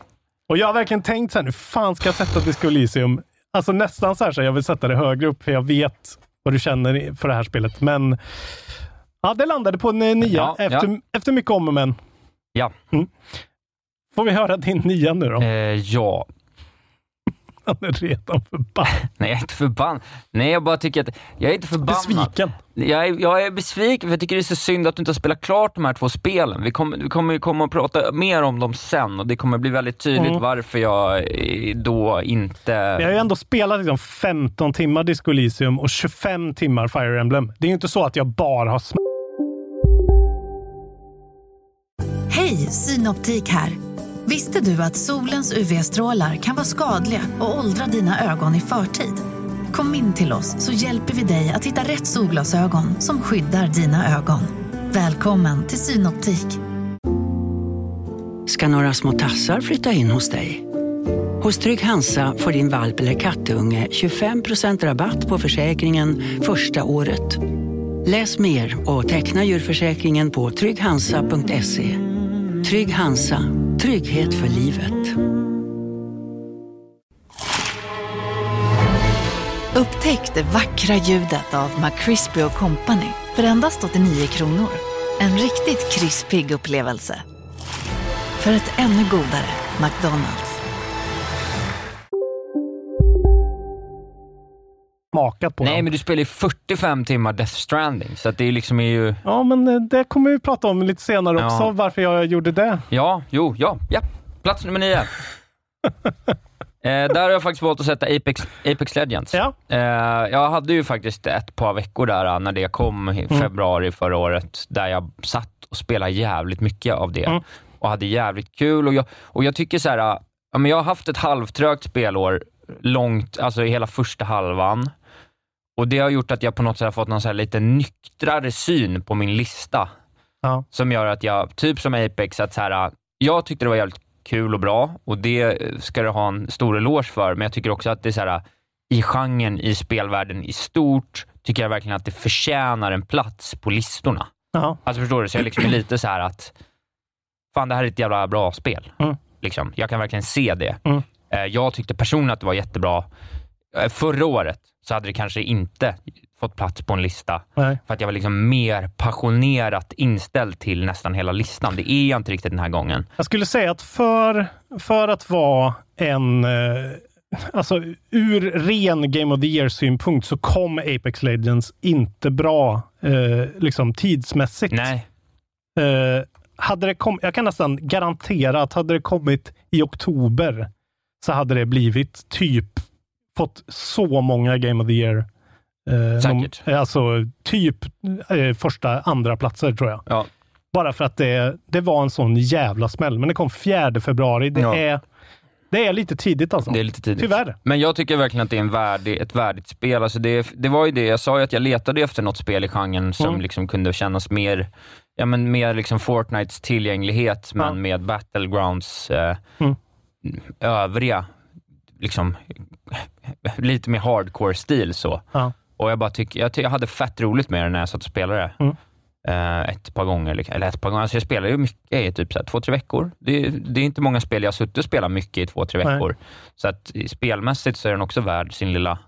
Och jag har verkligen tänkt så här, nu fan ska jag sätta Disco Elysium? Alltså nästan så här så jag vill sätta det högre upp, för jag vet vad du känner för det här spelet. Men ja, det landade på en eh, nia Ja, efter, ja. efter mycket om och men. Ja. Får vi höra din nia nu då? Eh, ja. Han är redan förbannad. Nej, jag är inte förbannad. Nej, jag bara tycker att... Jag är inte förbannad. Besviken. Jag är, jag är besviken, för jag tycker det är så synd att du inte har spelat klart de här två spelen. Vi kommer, vi kommer komma och prata mer om dem sen och det kommer bli väldigt tydligt Mm. varför jag eh, då inte... Men jag har ju ändå spelat liksom 15 timmar Disco Elysium och 25 timmar Fire Emblem. Det är ju inte så att jag bara har sm- Hej, Synoptik här. Visste du att solens UV-strålar kan vara skadliga och åldra dina ögon i förtid? Kom in till oss så hjälper vi dig att hitta rätt solglasögon som skyddar dina ögon. Välkommen till Synoptik. ska några små tassar flytta in hos dig. Hos Trygg Hansa får din valp eller kattunge 25% rabatt på försäkringen första året. Läs mer och teckna djurförsäkringen på trygghansa.se. Trygg Hansa, trygghet för livet. Upptäck det vackra ljudet av McCrispy Company för endast 89 kronor. En riktigt krispig upplevelse. För ett ännu godare McDonalds. Smakat på Nej, dem. men du spelar ju 45 timmar Death Stranding, så det liksom är ju... Ja, men eh, det kommer vi prata om lite senare Ja. också, varför jag gjorde det. Ja, jo, ja, ja. Plats nummer nio. Eh, där har jag faktiskt valt att sätta Apex, Apex Legends. Ja. Eh, jag hade ju faktiskt ett par veckor där eh, när det kom i Mm. februari förra året, där jag satt och spelade jävligt mycket av det Mm. och hade jävligt kul. Och jag, och jag tycker så här, eh, ja, men jag har haft ett halvtrögt spelår långt, alltså i hela första halvan. Och det har gjort att jag på något sätt har fått någon så lite nyktrare syn på min lista. Ja. Som gör att jag, typ som Apex, att så här, jag tyckte det var jävligt kul och bra och det ska du ha en stor eloge för, men jag tycker också att det är så här, i genren, i spelvärlden i stort, tycker jag verkligen att det förtjänar en plats på listorna. Ja. Alltså förstår du? Så jag liksom är lite så här att, fan det här är ett jävla bra spel. Mm. Liksom. Jag kan verkligen se det. Mm. Eh, Jag tyckte personligen att det var jättebra. Eh, Förra året så hade det kanske inte fått plats på en lista, Nej. för att jag var liksom mer passionerat inställd till nästan hela listan. Det är jag inte riktigt den här gången. Jag skulle säga att för, för att vara en... Eh, alltså ur ren Game of the Year-synpunkt så kom Apex Legends inte bra eh, liksom tidsmässigt. Nej. Eh, hade det kom, jag kan nästan garantera att hade det kommit i oktober så hade det blivit typ fått så många Game of the Year. Eh, Säkert. nom- alltså typ eh, första, andra platser tror jag. Ja. Bara för att det, det var en sån jävla smäll. Men det kom 4 februari. Det, Ja. är, det är lite tidigt alltså. Det är lite tidigt. Tyvärr. Men jag tycker verkligen att det är en värdig, ett värdigt spel. Alltså det, det var ju det, jag sa ju att jag letade efter något spel i genren som Mm. liksom kunde kännas mer, ja men mer liksom Fortnites tillgänglighet, men Ja. med Battlegrounds eh, Mm. övriga, liksom lite mer hardcore-stil så. Ja. Och jag bara tycker, jag, jag hade fett roligt med det när jag satt och spelade. Mm. Eh, ett par gånger, liksom. eller ett par gånger. Alltså jag spelar ju mycket i typ så här, två, tre veckor. Det, är- det är inte många spel jag har suttit och spelat mycket i två, tre Nej. veckor. Så att spelmässigt så är den också värd sin lilla...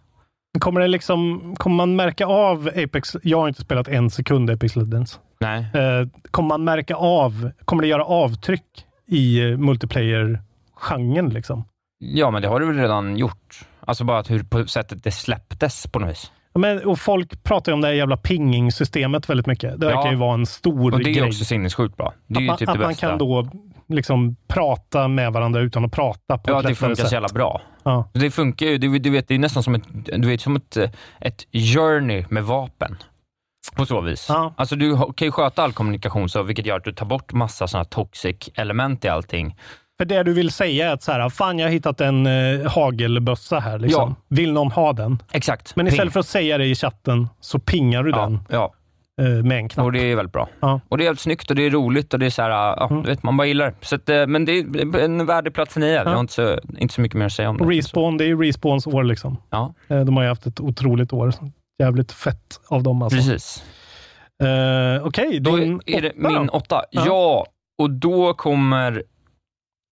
Kommer, det liksom, kommer man märka av Apex? Jag har inte spelat en sekund Apex Legends. Nej. Eh, kommer man märka av? Kommer det göra avtryck i multiplayer-genren? Liksom? Ja, men det har du väl redan gjort? Alltså bara att hur på sättet det släpptes på något vis. Men, och folk pratar ju om det här jävla pinging-systemet väldigt mycket. Det verkar Ja. ju vara en stor Och det är grej. också sinnessjukt bra. Det är att man, typ att man kan då liksom prata med varandra utan att prata på Ja, ett det funkar sätt. så jävla bra. Ja. Det funkar ju, du, du vet, det är nästan som ett, du vet, som ett, ett journey med vapen. På så vis. Ja. Alltså du kan ju sköta all kommunikation så, vilket gör att du tar bort massa sådana toxic element i allting. För det du vill säga är att så här, fan jag har hittat en eh, hagelbössa här. Liksom. Vill någon ha den? Exakt. Men istället Ping. för att säga det i chatten så pingar du den Ja, eh, med en knapp. och det är väldigt bra. Ja. Och det är helt snyggt och det är roligt och det är så här, ja, Mm. du vet, man bara gillar det. så att, eh, Men det är en värdig plats i nio. Jag har inte så, inte så mycket mer att säga om det. Respawn, det är ju Respawns år liksom. Ja, Eh, de har ju haft ett otroligt år. Jävligt fett av dem alltså. precis. Eh, Okej, Då din är det åtta min då? åtta. Ja. Ja. och då kommer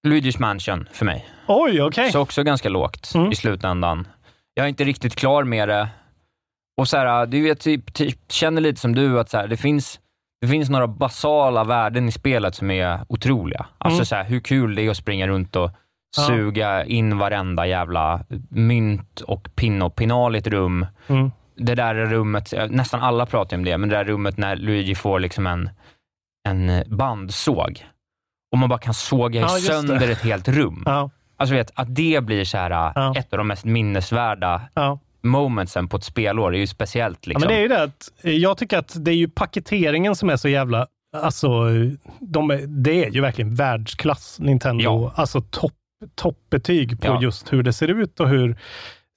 Luigi's Mansion för mig. Oj, okej. Så också ganska lågt Mm. i slutändan. Jag är inte riktigt klar med det. Och så här, du vet, typ, typ, känner lite som du, att så här, det, finns, det finns några basala värden i spelet som är otroliga. Alltså Mm. så här, hur kul det är att springa runt och Ja. suga in varenda jävla mynt och pinne och pinal i ett rum. Mm. Det där rummet, nästan alla pratar om det, men det där rummet när Luigi får liksom en, en bandsåg och man bara kan såga Ja, sönder ett helt rum. Ja, Alltså vet, att det blir så här, Ja. ett av de mest minnesvärda ja. momentsen på ett spelår, det är ju speciellt. Ja, Liksom. men det är ju det att eh, jag tycker att det är ju paketeringen som är så jävla... Alltså, de är, det är ju verkligen världsklass, Nintendo. Ja. Alltså topp, toppbetyg på Ja. just hur det ser ut och hur...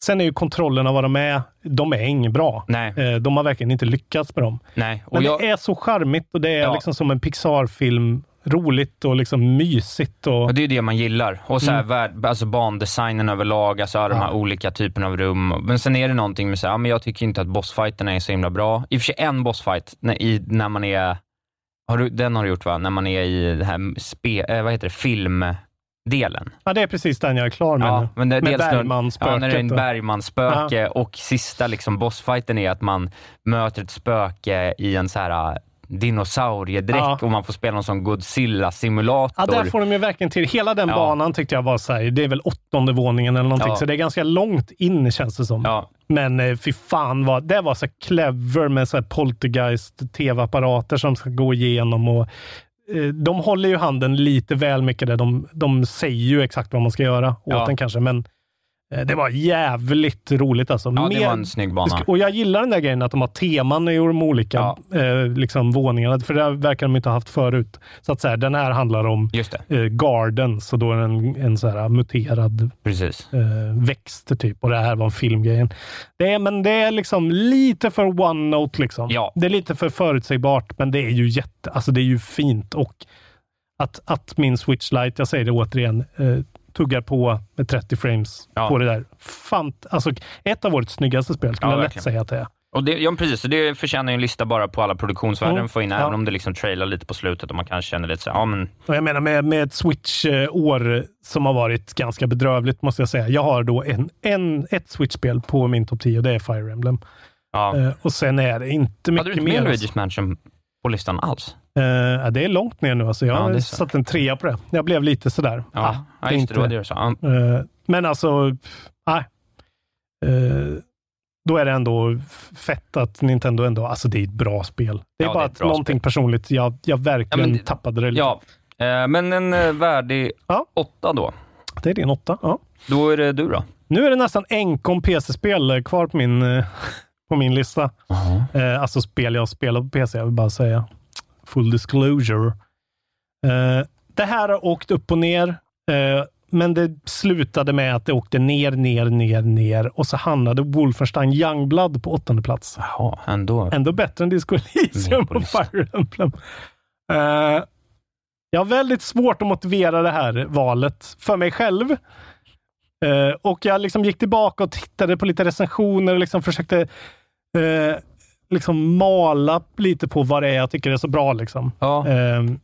Sen är ju kontrollerna vad de är, de är inget bra. Nej, Eh, De har verkligen inte lyckats med dem. nej. Och Men jag, det är så charmigt och det är Ja. liksom som en Pixar-film. Roligt och liksom mysigt. Och, och det är det man gillar. Och så här, Mm. värld, alltså bandesignen överlag, alltså alla de här Ja. olika typerna av rum. Men sen är det någonting med så här, ja, men jag tycker inte att bossfighterna är så himla bra. I och för sig en bossfight, när, i, när man är, har du, den har du gjort va? När man är i det här spe, eh, vad heter det, filmdelen. ja, det är precis den jag är klar med nu. Ja, men det, Med Bergman-spöket Ja, när det är en Bergman-spöke och sista liksom bossfighten är att man möter ett spöke i en så här dinosauriedräkt Ja. och man får spela någon sån Godzilla-simulator. Ja, där får de ju verkligen till. Hela den Ja. banan tyckte jag var så här, det är väl åttonde våningen eller någonting, Ja. så det är ganska långt in känns det som. Ja, Men eh, fy fan, vad, det var så clever med så här poltergeist tv-apparater som ska gå igenom. Och, eh, de håller ju handen lite väl mycket där. De, de säger ju exakt vad man ska göra åt Ja. den kanske, men Det var jävligt roligt alltså. Ja, det Mer- var en snygg bana. Och jag gillar den där grejen att de har teman i de olika eh, liksom, våningarna, för det verkar de inte ha haft förut. Så att säga, den här handlar om eh, Gardens, och då är det en, en så här muterad Precis. eh, växt typ. Och det här var en filmgrejen. Det är, men det är liksom lite för one-note. Liksom. Det är lite för förutsägbart, men det är ju jätte, alltså det är ju fint. Och att, att min Switch Lite, jag säger det återigen, eh, tuggar på med 30 frames på det där. Fant, alltså, ett av årets snyggaste spel, skulle Ja, jag lätt säga att det är. Och det, ja, precis. Så det förtjänar ju en lista bara på alla produktionsvärden Mm, få in, ja. även om det liksom trailar lite på slutet och man kanske känner lite så ja men Och jag menar med, med ett Switch-år som har varit ganska bedrövligt, måste jag säga. Jag har då en, en, ett Switch-spel på min topp 10 och det är Fire Emblem. Ja. Eh, och sen är det inte mycket Hade du inte mer. Luigi's Mansion på listan alls? Ja, det är långt ner nu. Alltså. Jag Ja, har satt en trea på det. Jag blev lite sådär. Ja, ah, ja just det, det var inte- det du sa. Ja. Eh, men alltså, nej. Eh, då är det ändå fett att Nintendo ändå, alltså det är ett bra spel. Det är Ja, bara det är att någonting personligt, jag, jag verkligen Ja, men- tappade det lite. Ja, men en värdig åtta då. Det är din åtta, ja. Då är det du då? Nu är det nästan enkom PC-spel kvar på min, på min lista. Eh, alltså spel jag spelar på PC, jag vill bara säga. Full disclosure. Eh, det här har åkt upp och ner, eh, men det slutade med att det åkte ner, ner, ner, ner och så hamnade Wolfenstein Youngblood på åttonde plats. Jaha, ändå. Ändå bättre än Disco Elysium och Fire Emblem. Eh, jag har väldigt svårt att motivera det här valet för mig själv. Eh, och jag liksom gick tillbaka och tittade på lite recensioner och liksom försökte eh, liksom mala lite på vad det är jag tycker är så bra. Liksom. Eh,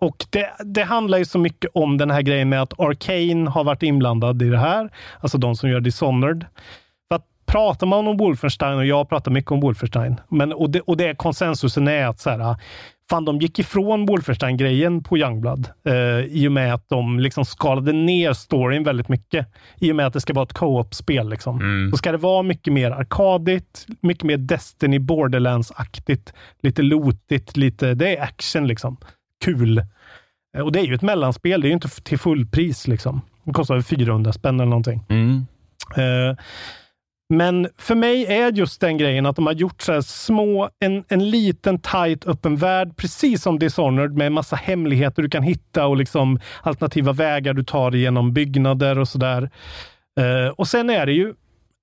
och det, det handlar ju så mycket om den här grejen med att Arcane har varit inblandad i det här. Alltså de som gör Dishonored. För att pratar man om Wolfenstein, och jag pratar mycket om Wolfenstein, men, och, det, och det konsensusen är att så här, fan, de gick ifrån Wolfenstein-grejen på Youngblood eh, i och med att de liksom skalade ner storyn väldigt mycket. I och med att det ska vara ett co-op-spel. Liksom. Så ska det vara mycket mer arkadigt, mycket mer Destiny Borderlands-aktigt, lite lootigt, lite, det är action liksom. Kul. Eh, Och det är ju ett mellanspel, det är ju inte till fullpris. Liksom. Det kostar väl 400 spänn eller någonting. Eh, men för mig är just den grejen att de har gjort så här små, en, en liten tight öppen värld, precis som Dishonored, med massa hemligheter du kan hitta och liksom alternativa vägar du tar genom byggnader och sådär. Uh, och sen är det ju,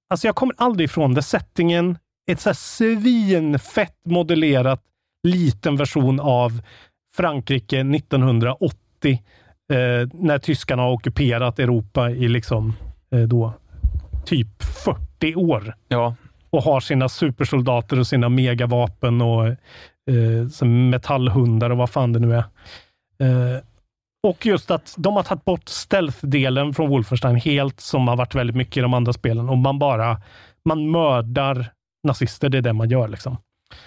alltså jag kommer aldrig ifrån det, settingen, ett så här svinfett modellerat liten version av Frankrike 1980, eh, när tyskarna har ockuperat Europa i liksom eh, då typ 40 år. Ja. Och har sina supersoldater och sina megavapen och eh, metallhundar och vad fan det nu är. Eh, och just att de har tagit bort stealth-delen från Wolfenstein helt, som har varit väldigt mycket i de andra spelen. Och man bara, man mördar nazister, det är det man gör liksom.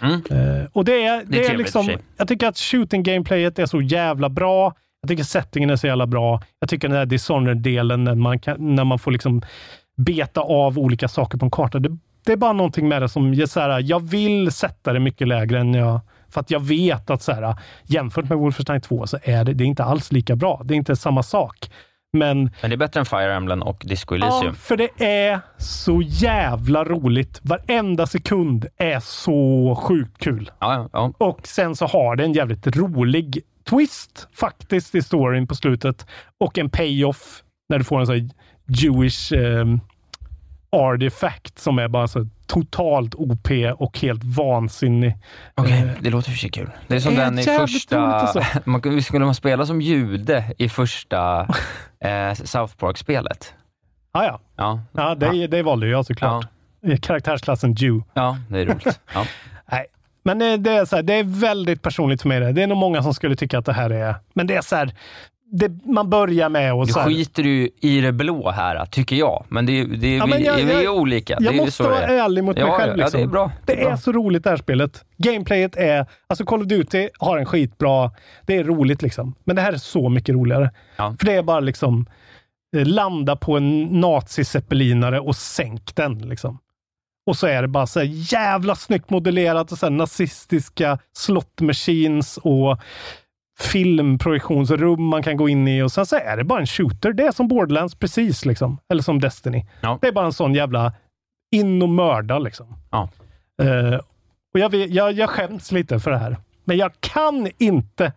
Eh, och det är, det Det är är, liksom, jag tycker att shooting-gameplayet är så jävla bra. Jag tycker settingen är så jävla bra. Jag tycker den där Dishonored-delen, när man, kan, när man får liksom beta av olika saker på en karta. Det, det är bara någonting med det som ger så här, jag vill sätta det mycket lägre än jag för att jag vet att så här, jämfört med Wolfenstein 2 så är det, det är inte alls lika bra. Det är inte samma sak. Men Men det är bättre än Fire Emblem och Disco Ja, Elysium. för det är så jävla roligt. Varenda sekund är så sjukt kul. Ja, ja. Och sen så har det en jävligt rolig twist faktiskt i storyn på slutet. Och en payoff när du får en sån här Jewish ehm, artifact som är bara så totalt OP och helt vansinnig. Okej, Eh, det låter för sig kul. Det är som är den i första... alltså. Man, skulle man spela som jude i första eh, South Park-spelet? Ah, ja, Ja. ja det, det valde jag såklart. Ja. Karaktärsklassen Jew. Ja, det är roligt. Ja. Nej, men det, det, är så här, det är väldigt personligt för mig. Det. det är nog många som skulle tycka att det här är... Men det är så här, det, man börjar med och Du så här, skiter ju i det blå här, tycker jag. Men det, det, Ja, vi, men jag- vi är ju jag- olika. Jag det är måste vara är. ärlig mot mig ja, själv. Ja, Liksom. det är bra. Det är så roligt det här spelet. Gameplayet är... Alltså Call of Duty har en skitbra... Det är roligt liksom. Men det här är så mycket roligare. För det är bara liksom eh, landa på en naziseppelinare och sänk den. Liksom. Och så är det bara så här jävla snyggt modellerat och så här nazistiska slot machines och filmprojektionsrum man kan gå in i och sen så är det bara en shooter. Det är som Borderlands precis, liksom. eller som Destiny. Ja. Det är bara en sån jävla in och mörda liksom. Ja. Eh, och jag, vet, jag, jag skäms lite för det här. Men jag kan inte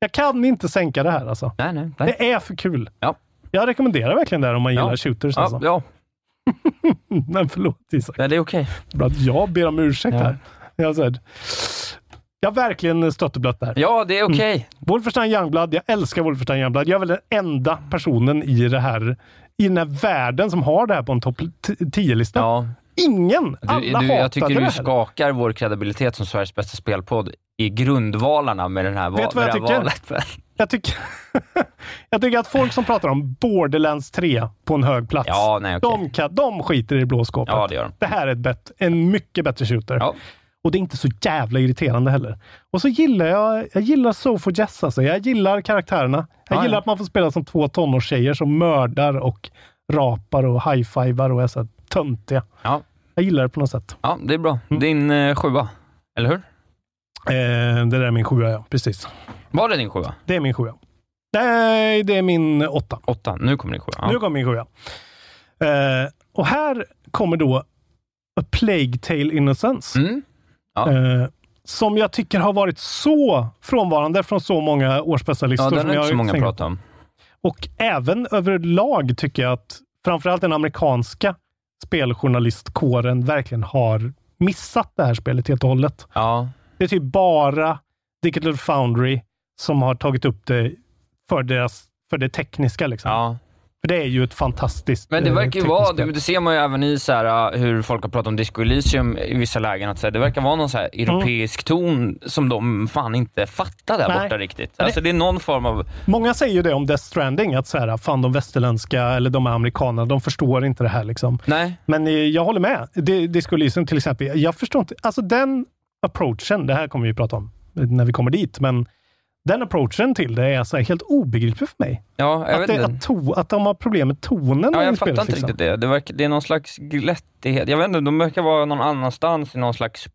jag kan inte sänka det här alltså. Nej, nej, nej. Det är för kul. Ja. Jag rekommenderar verkligen det här om man gillar shooters. Ja, Alltså. ja. Men förlåt Isak. ja, det är okej. Bra att jag ber om ursäkt här. Jag, här, jag har verkligen stött och blött det här. Ja, det är okej. Wolfenstein Youngblood, jag älskar Wolfenstein Youngblood. Jag är väl den enda personen i det här, i den här världen som har det här på en topp 10-lista. Ja. Ingen! Du, Alla du, jag tycker du här. skakar vår kredibilitet som Sveriges bästa spelpodd i grundvalarna med, den här, Vet vad jag tycker? valet. Jag tycker, jag tycker att folk som pratar om Borderlands 3 på en hög plats, Ja, nej, okej. de, kan, de skiter i det blå skåpet. Ja, det gör de. Det här är ett bett, en mycket bättre shooter. Ja. Och det är inte så jävla irriterande heller. Och så gillar jag, jag gillar Sofo Jess alltså. Jag gillar karaktärerna. Jag Ja, gillar ja. att man får spela som två tonårstjejer som mördar och rapar och high-fivar och är så här töntiga. Ja. Jag gillar det på något sätt. ja, det är bra. Mm. Din eh, sjua, eller hur? Eh, det där är min sjua, ja. Precis. Var det din sjua? Det är min sjua. Nej, det är min åtta. Åtta. Nu kommer din sjua. Ja. Nu kommer min sjua. Eh, och här kommer då A Plague Tale Innocence. Mm. Ja. Eh, som jag tycker har varit så frånvarande från så många årsbästa-listor. ja, den jag inte så många tänkt. pratat om. Och även överlag tycker jag att framförallt den amerikanska speljournalistkåren verkligen har missat det här spelet helt och hållet. Ja, Det är typ bara Digital Foundry som har tagit upp det för, deras, för det tekniska. Liksom. ja. För det är ju ett fantastiskt Men det eh, verkar ju vara, spel. det, ser man ju även i så här, uh, hur folk har pratat om Disco Elysium i vissa lägen, att så här, det verkar vara någon så här europeisk ton som de fan inte fattar där Nej. borta riktigt. Alltså det är någon form av, Många säger ju det om Death Stranding, att så här, fan de västerländska eller de amerikanerna, de förstår inte det här. Liksom. nej, Men eh, jag håller med. Skulle liksom till exempel, jag förstår inte, alltså den approachen, det här kommer vi prata om när vi kommer dit, men den approachen till det är alltså helt obegriplig för mig. ja, jag Att, det, att, to, att de har problem med tonen Ja, jag fattar inte liksom. riktigt det. Det, verkar, det är någon slags glättighet. Jag vet inte, de verkar vara någon annanstans i någon slags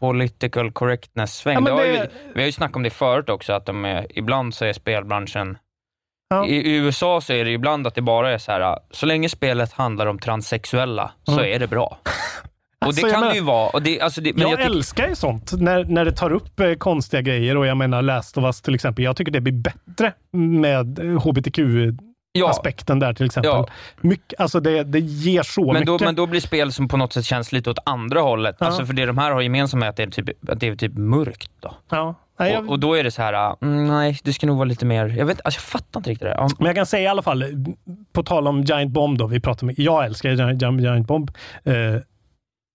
political correctness-sväng. Ja, Det det- Vi har ju snackat om det förut också, att de är, ibland så är spelbranschen Ja. I, I USA så är det ibland att det bara är så här, så länge spelet handlar om transsexuella så Mm. är det bra. Och Alltså, det jag kan menar- det ju vara. Och det, alltså det, men jag jag älskar ju sånt, när, när det tar upp eh, konstiga grejer och jag menar Last of Us till exempel. Jag tycker det blir bättre med eh, hbtq-aspekten där till exempel. Ja. Mycket, alltså det, det ger så men, då, mycket. men då blir spel som på något sätt känns lite åt andra hållet. Ja. Alltså för det de här har gemensamt är att det är typ, att det är typ mörkt. Då. ja. Nej, jag, Och, och då är det så här, mm, nej, det ska nog vara lite mer... Jag, vet, alltså jag fattar inte riktigt det. Ja. Men jag kan säga i alla fall, på tal om Giant Bomb då, vi pratar med, jag älskar Giant, Giant Bomb. Eh,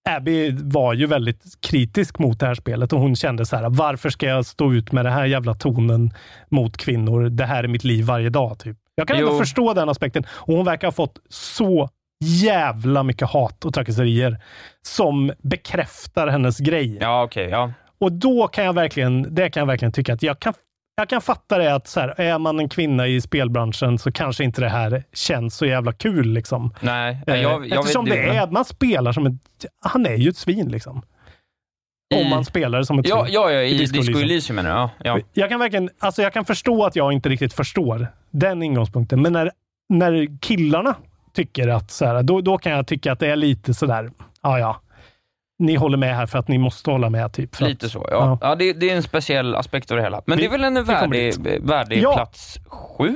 Abby var ju väldigt kritisk mot det här spelet och hon kände så här, varför ska jag stå ut med den här jävla tonen mot kvinnor? Det här är mitt liv varje dag. Typ. Jag kan ändå Jo. förstå den aspekten och hon verkar ha fått så jävla mycket hat och trakasserier som bekräftar hennes grej. Ja, okej. ja. Och då kan jag verkligen, det kan jag verkligen tycka att jag kan, jag kan fatta det att så här, är man en kvinna i spelbranschen så kanske inte det här känns så jävla kul. Liksom. Nej, Eh, jag, jag Eftersom det är, man spelar som ett, han är ju ett svin liksom. Om I- man spelar som ett Ja, svin. ja, ja i Disco Disco, Elysium. Elysium menar jag. Ja. Jag kan verkligen, alltså jag kan förstå att jag inte riktigt förstår den ingångspunkten, men när, när killarna tycker att så här, då, då kan jag tycka att det är lite sådär, ja ja, ni håller med här för att ni måste hålla med. Typ, Lite att, så, ja. ja. det, det är en speciell aspekt av det hela. Men Vi- det är väl en vi kommer värdig, värdig Ja. plats sju?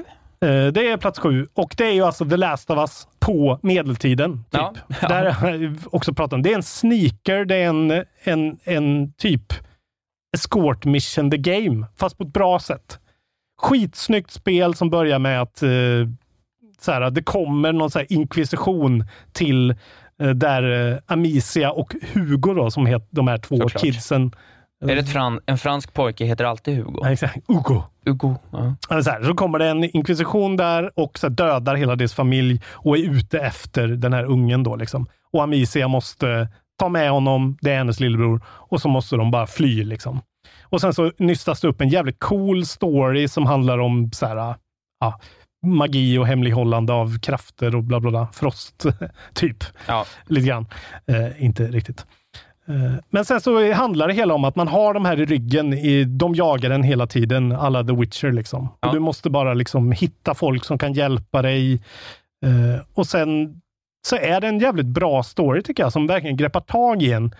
Eh, Det är plats sju och det är ju alltså The Last of Us på medeltiden. Typ. Ja, ja. Där också pratat om. Det är en sneaker, det är en, en, en typ escort mission the game, fast på ett bra sätt. Skitsnyggt spel som börjar med att eh, så här, det kommer någon så inkvisition till eh, där eh, Amicia och Hugo då, som heter de här två Såklart. kidsen. Är det fran, en fransk pojke heter alltid Hugo? Nej, exakt. Hugo. Hugo, ja. Så, här, så kommer det en inkvisition där och så dödar hela deras familj och är ute efter den här ungen. Då, liksom. Och Amicia måste ta med honom, det är hennes lillebror, och så måste de bara fly. Liksom. Och sen så nystas det upp en jävligt cool story som handlar om så här, ja, magi och hemlighållande av krafter och bla bla bla. Frost, typ. Ja. Lite grann. Eh, inte riktigt. Eh, Men sen så handlar det hela om att man har de här i ryggen. I, de jagar en hela tiden, alla The Witcher. Liksom. Och du måste bara liksom hitta folk som kan hjälpa dig. Eh, och sen så är det en jävligt bra story tycker jag, som verkligen greppar tag i en.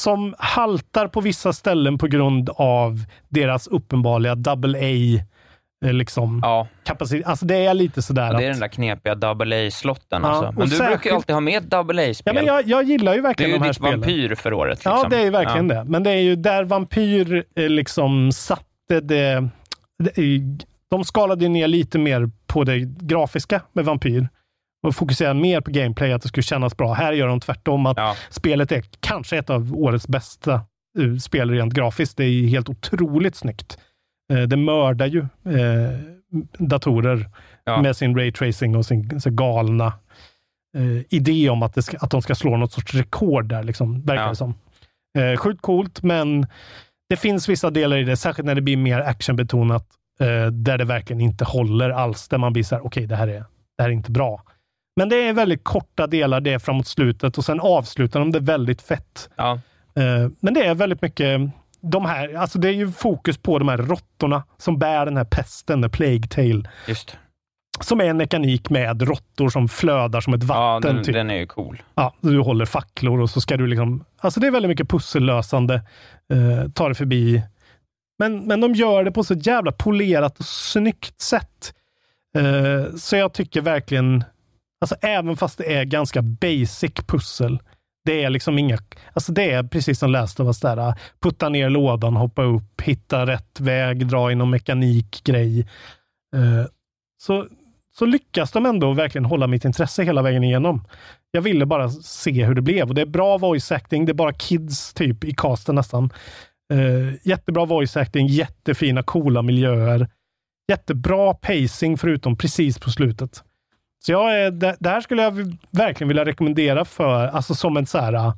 Som haltar på vissa ställen på grund av deras uppenbarliga double A eh, liksom, kapacitet. Alltså det är lite sådär Ja, det är att... den där knepiga double A-slotten Ja, alltså. Men du brukar särskilt- ju alltid ha med double A-spel. Ja, men jag, jag gillar ju det är verkligen ju de här ditt spelen. vampyr för året. Liksom. Ja, det är ju verkligen Ja. det. Men det är ju där Vampyr eh, liksom satte det... det är- de skalade ju ner lite mer på det grafiska med Vampyr och fokuserade mer på gameplay, att det skulle kännas bra. Här gör de tvärtom, att spelet är kanske ett av årets bästa uh, spel rent grafiskt. Det är helt otroligt snyggt. Eh, det mördar ju eh, datorer Ja. med sin raytracing och sin, sin galna eh, idé om att, ska, att de ska slå något sorts rekord där, liksom, verkar Ja. det som. Eh, sjukt coolt, men det finns vissa delar i det, särskilt när det blir mer actionbetonat, eh, där det verkligen inte håller alls. Där man blir så här, okej, det, här är, det här är inte bra. Men det är väldigt korta delar det är framåt slutet och sen avslutar de det väldigt fett. Ja. Eh, men det är väldigt mycket de här, alltså det är ju fokus på de här råttorna som bär den här pesten, the plague tale. Just. Som är en mekanik med råttor som flödar som ett Ja, vatten. den, typ. den är ju cool. Ja, du håller facklor och så ska du liksom... Alltså det är väldigt mycket pussellösande. Eh, ta det förbi. Men, men de gör det på så jävla polerat och snyggt sätt. Eh, så jag tycker verkligen, alltså även fast det är ganska basic pussel, det är liksom inga, alltså det är precis som läste of där, äh, putta ner lådan, hoppa upp, hitta rätt väg, dra in någon mekanikgrej. Eh, så, så lyckas de ändå verkligen hålla mitt intresse hela vägen igenom. Jag ville bara se hur det blev och det är bra voice acting. Det är bara kids typ i casten nästan. Eh, jättebra voice acting, jättefina coola miljöer. Jättebra pacing förutom precis på slutet. Så jag är, det, det här skulle jag verkligen vilja rekommendera för, alltså som en så här, äh,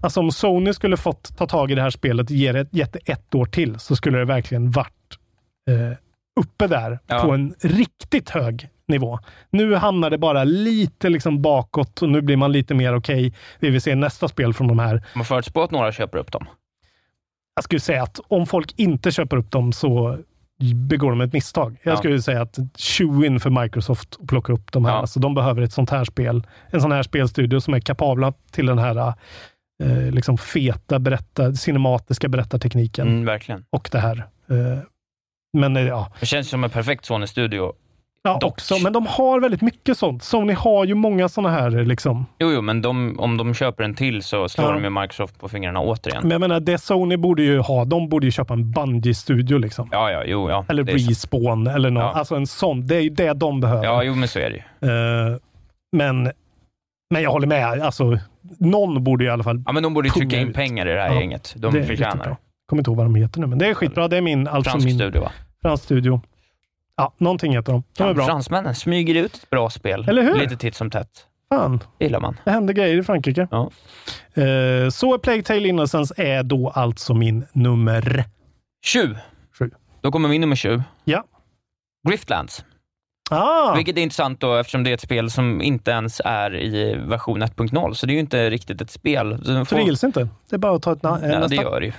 Alltså om Sony skulle fått ta tag i det här spelet och ge det, gett det ett år till så skulle det verkligen varit eh, uppe där Ja. på en riktigt hög nivå. Nu hamnar det bara lite liksom bakåt och nu blir man lite mer okej. Vi vill se nästa spel från de här. Man förutspår att några köper upp dem. Jag skulle säga att om folk inte köper upp dem så begår de ett misstag. Jag Ja. skulle säga att tjo in för Microsoft att plocka upp de här. Alltså, de behöver ett sånt här spel. En sån här spelstudio som är kapabla till den här eh, liksom feta berätta, cinematiska berättartekniken. Mm, verkligen. Och det här. Eh, men eh, ja, Det känns som en perfekt Sony-studio. Ja också. Men de har väldigt mycket sånt. Sony har ju många såna här liksom. Jo, jo, men de, om de köper en till så slår Ja. de ju Microsoft på fingrarna återigen. Men jag menar, det Sony borde ju ha, de borde ju köpa en Bungie-studio liksom. Ja, ja, jo, ja. Eller så. Respawn eller något. Ja. Alltså en sån. Det är ju det de behöver. Ja, jo, men så är det ju. Eh, men, men jag håller med. Alltså, någon borde i alla fall Ja, men de borde ju trycka in ut. pengar i det här Ja, gänget. De förtjänar det. Kommer inte ihåg vad de heter nu, men det är skitbra. Det är min... Alltså Fransk min, studio, va? Fransk studio. Ja, någonting heter de. De är bra. fransmännen smyger ut ett bra spel. Eller hur? Lite titt som tätt. Fan, Det gillar man. det händer grejer i Frankrike. Ja. Eh, så A Plague Tale Innocence är då alltså min nummer 20. Sju. Då kommer min nummer 20. Ja. Griftlands. Ah, Vilket är intressant då eftersom det är ett spel som inte ens är i version 1.0, så det är ju inte riktigt ett spel. Så så det gills inte? Det är bara att ta ett na- eh, Ja, det gör det ju.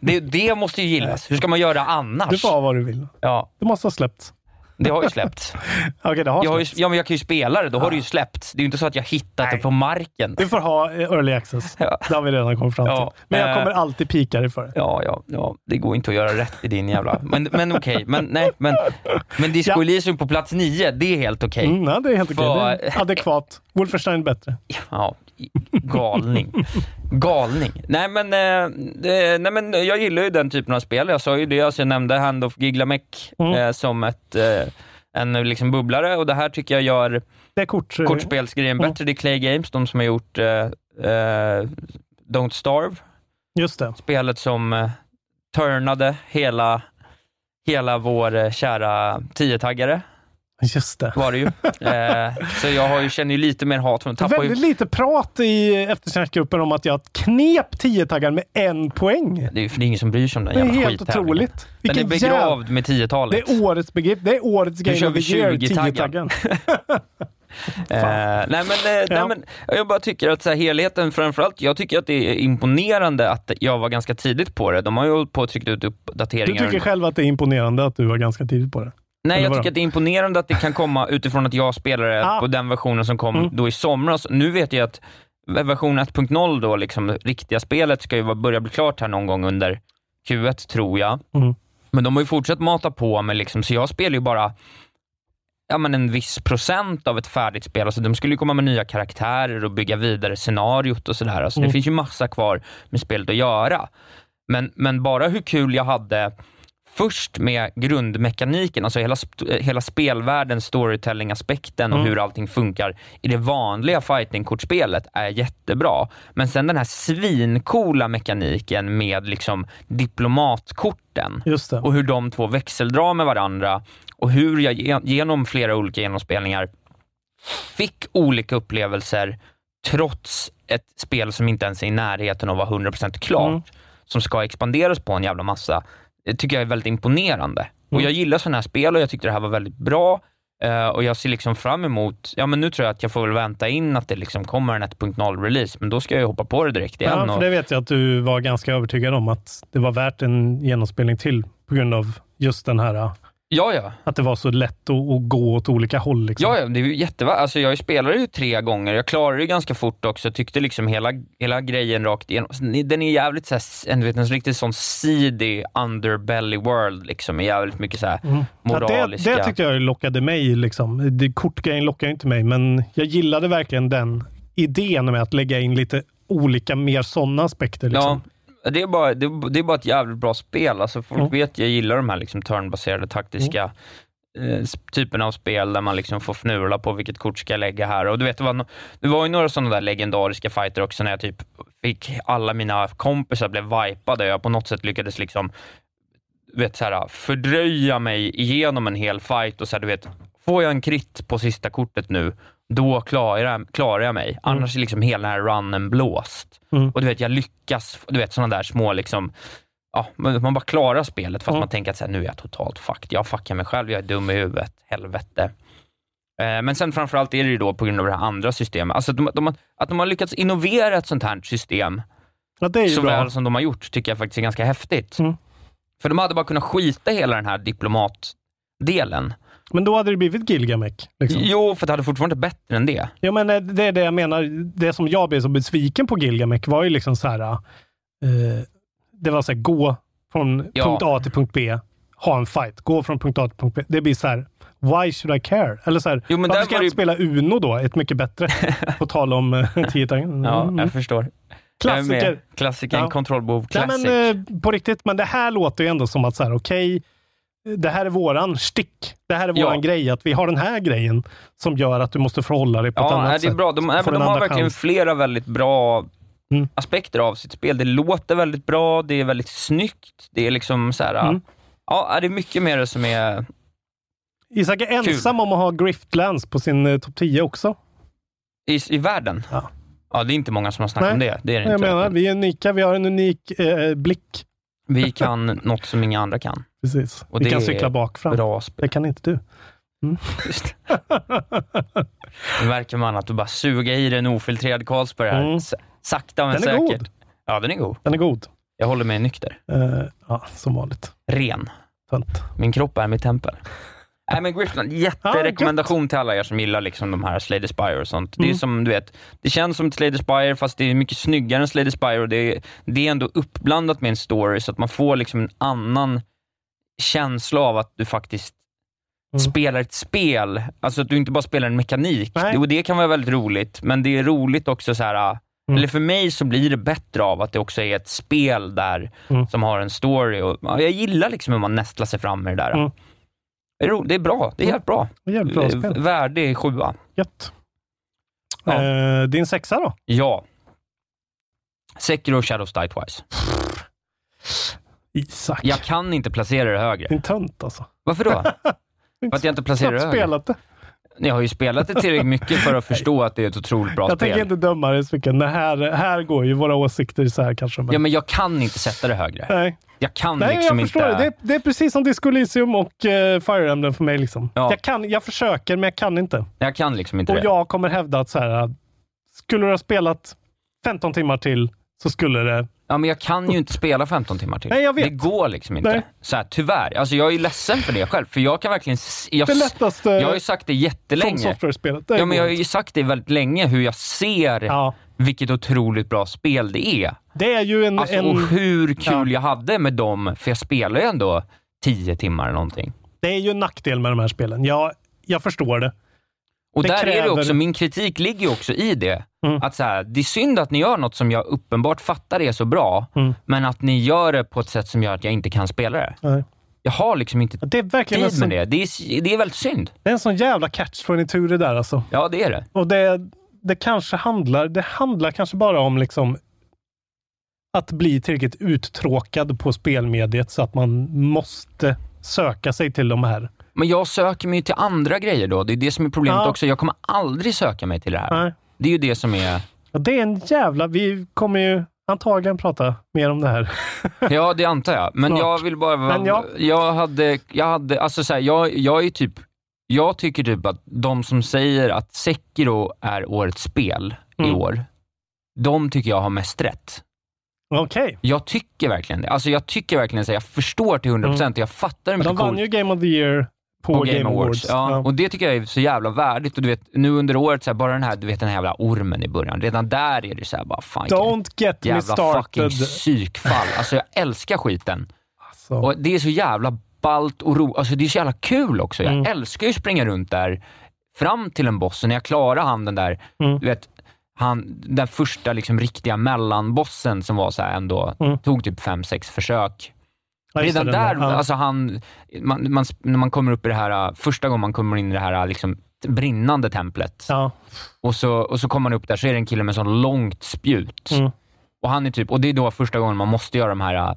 det, det måste ju gillas. Hur ska man göra annars? Du får ha vad du vill. Ja, Det måste ha släppts. Det har ju släppts. Okej, det har Jag, har ju, ja, men jag kan ju spela det, då har det ju släppts. Det är ju inte så att jag hittat det på marken. Du får ha eh, early access. Ja. Det har vi redan kommit fram till. Ja, Men jag eh, kommer alltid pika dig för det. Ja, ja, ja, det går inte att göra rätt i din jävla... Men, men okej, men nej, men, men Disco Ja. Elysium på plats nio, det är helt okej. Mm, ja, det är helt okej. För- Det är Adekvat. Wolfenstein bättre. Ja, galning. Galning. Nej men, eh, nej men jag gillar ju den typen av spel. Jag sa ju det, alltså jag nämnde Hand of Giglamech Mm. eh, som ett, eh, en liksom bubblare och det här tycker jag gör kort... kortspelsgrejen Mm. bättre. Det är Clay Games, de som har gjort eh, eh, Don't Starve, Just det. spelet som eh, turnade hela, hela vår kära tiotaggare Just det. var det ju. eh, så jag har ju, känner ju lite mer hat de tappar Väldigt ju lite prat i eftersnacksgruppen om att jag knep 10 taggar med en poäng. Det är ju för det är ingen som bryr sig om den Det är jävla helt otroligt. Den är begravd med Det 10-talet. är årets begrepp. Det är årets Game kör vi Year, 20-taggen. 10-taggen. Eh, nej, men, eh, nej, men jag bara tycker att så här, helheten, framförallt, jag tycker att det är imponerande att jag var ganska tidigt på det. De har ju hållit på och tryckt ut Du uppdateringar. tycker själv att det är imponerande att du var ganska tidigt på det? Nej, jag tycker att det är imponerande att det kan komma utifrån att jag spelade Ah. på den versionen som kom Mm. då i somras. Nu vet jag att version 1.0 då, liksom riktiga spelet, ska ju börja bli klart här någon gång under Q1 tror jag. Mm. Men de har ju fortsatt mata på med liksom, så jag spelar ju bara ja, men en viss procent av ett färdigt spel. Alltså, de skulle ju komma med nya karaktärer och bygga vidare scenariot och sådär. Alltså, Mm. Det finns ju massa kvar med spelet att göra. Men, men bara hur kul jag hade först med grundmekaniken, alltså hela, sp- hela spelvärldens storytelling-aspekten och Mm. hur allting funkar i det vanliga fighting-kortspelet är jättebra. Men sen den här svincoola mekaniken med liksom diplomatkorten och hur de två växeldrar med varandra och hur jag ge- genom flera olika genomspelningar fick olika upplevelser trots ett spel som inte ens är i närheten av att vara 100% klart, Mm. som ska expanderas på en jävla massa. Det tycker jag är väldigt imponerande. Och Mm. Jag gillar sådana här spel och jag tyckte det här var väldigt bra. Eh, och jag ser liksom fram emot, ja men nu tror jag att jag får väl vänta in att det liksom kommer en 1.0-release, men då ska jag ju hoppa på det direkt igen. Ja, för och, det vet jag att du var ganska övertygad om att det var värt en genomspelning till på grund av just den här ja, ja. att det var så lätt att, att gå åt olika håll. Liksom. Ja, ja, det är ju jättevärt. Alltså jag spelade ju tre gånger, jag klarade det ganska fort också, tyckte liksom hela, hela grejen rakt igenom. Den är jävligt såhär, en, du vet, en riktigt sån seedy underbelly world liksom, jävligt mycket såhär Mm. moraliska... Ja, det, det tyckte jag lockade mig. Liksom. Det, kortgrejen lockar inte mig, men jag gillade verkligen den idén med att lägga in lite olika, mer sådana aspekter. Liksom. Ja, det är, bara, det, är- det är bara ett jävligt bra spel. Alltså folk Mm. vet, jag gillar de här liksom turnbaserade taktiska eh, s- typerna av spel där man liksom får fnula på vilket kort ska jag lägga här. Och du vet, det, var, no- det var ju några sådana där legendariska fighter också när jag typ fick alla mina kompisar blev vipade och jag på något sätt lyckades liksom vet, så här, fördröja mig igenom en hel fight och så här, du vet, får jag en krit på sista kortet nu, då klarar jag, klarar jag mig. Annars är liksom hela den här runnen blåst. Mm. Och du vet, jag lyckas, du vet sådana där små liksom, ja, man bara klarar spelet fast Mm. man tänker att så här, nu är jag totalt fucked. Jag fuckar mig själv, jag är dum i huvudet, helvete. Eh, Men sen framförallt är det ju då på grund av det här andra systemet. Alltså att de, de, har- att de har lyckats innovera ett sånt här system Ja, det är ju så bra. som de har gjort, tycker jag faktiskt är ganska häftigt. Mm. För de hade bara kunnat skita hela den här diplomatdelen. Men då hade det blivit Gilgamesh. Liksom. Jo, för det hade fortfarande bättre än det. Ja, men eh, det är det jag menar. Det som jag blev så besviken på Gilgamesh var ju liksom så här. eh, det var så här, gå från Ja. punkt A till punkt B, ha en fight. Gå från punkt A till punkt B. Det blir så här, why should I care? Eller så här, Jo, men varför ska jag inte spela Uno då? Ett mycket bättre. på tal om uh, tio tankar. Ja, Mm. jag förstår. Jag är med. Klassiker. Ja. kontrollbehov Nej, classic. men, eh, på riktigt, men det här låter ju ändå som att så här, okej, det här är våran stick. Det här är Ja. våran grej, att vi har den här grejen som gör att du måste förhålla dig på ett Ja, annat nej, sätt. det är bra. De, nej, en de har verkligen chans. flera väldigt bra Mm. aspekter av sitt spel. Det låter väldigt bra, det är väldigt snyggt. Det är liksom så här, Mm. ja, det är mycket det som är... Isak är ensam om att ha Griftlands på sin eh, topp 10 också. I, i världen. Ja. Ja, det är inte många som har snackat om det. Det är det jag inte. menar, vi är unika. Vi har en unik eh, blick. Vi kan något som inga andra kan. Precis. Och vi det kan är cykla bak fram. Bra spel. Det kan inte du. Mm. Just. Nu märker man att du bara suger i dig en ofiltrerad Carlsberg här. Mm. Sakta men Den är säkert. god. Ja, den är god. Den är god. Jag håller mig nykter. Eh, ja, som vanligt. Ren. Tönt. Min kropp är mitt tempel. Nej men Griftland, jätterekommendation till alla er som gillar liksom de här the Spire och sånt. Det är Mm. som du vet, det känns som ett Slay the Spire fast det är mycket snyggare än the Spire och det är, det är ändå uppblandat med en story så att man får liksom en annan känsla av att du faktiskt Mm. spelar ett spel. Alltså att du inte bara spelar en mekanik. Nej. Och det kan vara väldigt roligt, men det är roligt också så här. Mm. Eller för mig så blir det bättre av att det också är ett spel där Mm. som har en story. Och, ja, jag gillar liksom hur man nästlar sig fram med det där. Mm. Det, är det är bra. Det är bra. Det är jävligt bra Eh, spel. Värdig sjua. Gött. Ja. Eh, din sexa då? Ja. Sekiro Shadows Die Twice. Isak. Jag kan inte placera det högre. Din tönt alltså. Varför då? För att jag inte placerar det högre? spelat det. Jag har ju spelat det tillräckligt mycket för att förstå att det är ett otroligt bra Jag spel. tänker inte döma det så mycket. Det här, här går ju våra åsikter isär kanske. Men... Ja, men jag kan inte sätta det högre. Nej. Jag kan Nej, liksom jag förstår inte... det. Det är, det är precis som Disco Elysium och uh, Fire Emblem för mig. Liksom. Ja. Jag, kan, jag försöker, men jag kan inte. Jag kan liksom inte Och det. jag kommer hävda att så här, skulle du ha spelat 15 timmar till så skulle det... Ja, men jag kan ju inte spela 15 timmar till. Nej, jag vet. Det går liksom inte. Nej. Så här, tyvärr. Alltså, jag är ledsen för det själv, för jag kan verkligen... Jag, Det lättaste jag har ju sagt det jättelänge. Software-spelet. det Ja, men jag har ju sagt det väldigt länge, hur jag ser Ja. vilket otroligt bra spel det är. Det är ju en... Alltså, en och hur kul Ja. jag hade med dem, för jag spelar ju ändå 10 timmar eller någonting. det är ju en nackdel med de här spelen. Jag, jag förstår det. Och Det där är det kräver- också, min kritik ligger också i det. Mm. Att så här, det är synd att ni gör något som jag uppenbart fattar är så bra, Mm. men att ni gör det på ett sätt som gör att jag inte kan spela det. Nej. Jag har liksom inte Det är verkligen en tid sån, med det. Det är, det är väldigt synd. det är en sån jävla catch-22 det där alltså. Ja, det är det. Och det, det kanske handlar, det handlar kanske bara om liksom att bli tillräckligt uttråkad på spelmediet så att man måste söka sig till de här. Men jag söker mig till andra grejer då. Det är det som är problemet Ja. också. Jag kommer aldrig söka mig till det här. Nej. Det är ju det som är... Och det är en jävla... Vi kommer ju antagligen prata mer om det här. Ja, det antar jag. Men Snart. jag vill bara... Men ja. Jag hade... Jag hade... Alltså så här, jag, jag är typ... Jag tycker typ att de som säger att Sekiro är årets spel i Mm. år, de tycker jag har mest rätt. Okej. Jag tycker verkligen det. Alltså jag tycker verkligen så. Jag förstår till 100% Mm. jag fattar hur Men de mycket vann ju Game of the Year på, på Game, Awards. Ja. Ja. Och det tycker jag är så jävla värdigt. Och du vet, nu under året, så här, bara den här, du vet den här jävla ormen i början. Redan där är det så här, bara fan. Don't get me jävla fucking started. psykfall. Alltså jag älskar skiten. Alltså. Och det är så jävla ballt och ro. Alltså det är så jävla kul också. Jag Mm. älskar ju att springa runt där fram till en boss. Och när jag klarar han den där, Mm. du vet, han, den första liksom riktiga mellanbossen som var så här ändå, Mm. tog typ fem sex försök. Redan där, Ja. alltså han, man, man, när man kommer upp i det här, första gången man kommer in i det här liksom, brinnande templet Ja. och, så, och så kommer man upp där så är det en kille med sån långt spjut. Mm. Och, han är typ, och det är då första gången man måste göra de här äh,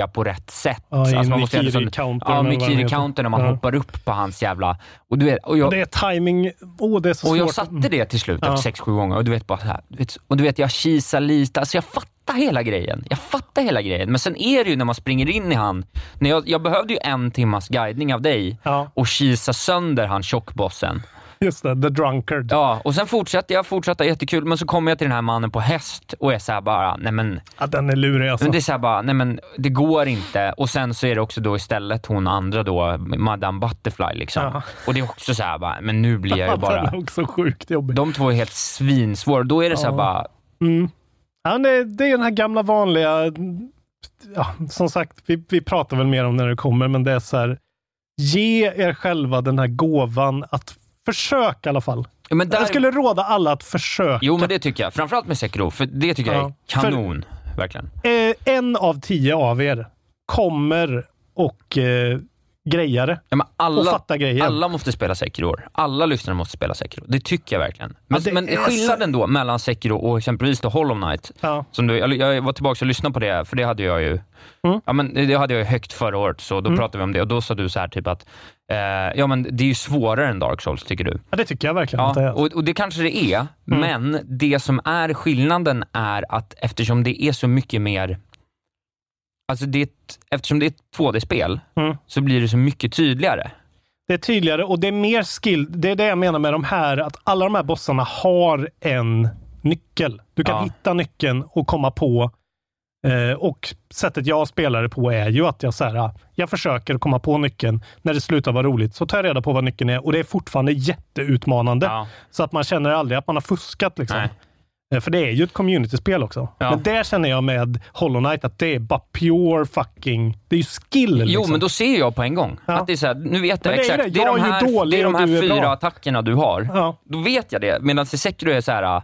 blocka på rätt sätt. Ja, Alltså, man måste göra sån- Mikiri-countern Ja, eller vad den Mikiri heter. counter när man Ja. hoppar upp på hans jävla... Och, du vet, och, jag, det är timing. Åh, det är så och svårt. jag satte det till slut Ja. efter sex, sju gånger och du vet bara här, du vet, och du vet jag kisar lite, alltså jag fattar hela grejen. Jag fattar hela grejen. Men sen är det ju när man springer in i han, när jag, jag behövde ju en timmas guidning av dig Ja, och kisa sönder han tjockbossen. just det. The Drunkard. Ja, och sen fortsatte jag, fortsatte jättekul, men så kommer jag till den här mannen på häst och är så här bara, nej men, Ja, den är lurig alltså. men det är så här bara, nej men det går inte. Och sen så är det också då istället hon andra då, Madame Butterfly liksom. Ja. Och det är också så här bara, men nu blir jag ju den bara... är också sjukt jobbig. De två är helt svinsvåra. Då är det så här Ja. bara, Mm. Ja, det, det är den här gamla vanliga, ja, som sagt, vi, vi pratar väl mer om när det kommer, men det är så här, ge er själva den här gåvan att försöka i alla fall. ja, men där, Jag skulle råda alla att försöka. Jo men det tycker jag. Framförallt med Sekiro, för det tycker jag är Ja, kanon. Verkligen. eh, en av tio av er kommer och eh, greja det. Ja, men Och alla, fatta grejen. alla måste spela Sekiro. Alla lyssnare måste spela Sekiro. Det tycker jag verkligen. Men, Ja, men skillnaden då mellan Sekiro och exempelvis då Hollow Knight, Ja. som du, jag, var tillbaka och lyssnade på det, för det hade jag ju Mm. Ja, men det hade jag högt förra året, så då pratade vi om det och då sa du så här typ att eh, ja, men det är ju svårare än Dark Souls, tycker du. ja, det tycker jag verkligen Ja, och, och det kanske det är, Mm. men det som är skillnaden är att eftersom det är så mycket mer Alltså det är ett, eftersom det är ett 2D-spel Mm. så blir det så mycket tydligare. Det är tydligare och det är mer skill. Det är det jag menar med de här, att alla de här bossarna har en nyckel. Du kan Ja. hitta nyckeln och komma på. Eh, och sättet jag spelar det på är ju att jag, så här, jag försöker komma på nyckeln. När det slutar vara roligt så tar jag reda på vad nyckeln är och det är fortfarande jätteutmanande. Ja. Så att man känner aldrig att man har fuskat. Liksom. Nej. Eh, För det är ju ett communityspel också. Ja. Men där känner jag med Hollow Knight att det är bara pure fucking... Det är ju skill. Jo, liksom. men då ser jag på en gång. Ja. Att det är så här, nu vet jag det är exakt, det. det är, Jag de är ju här, dålig det är de här är fyra bra. attackerna du har. Ja. Då vet jag det. Medan i Sekiro är det så här,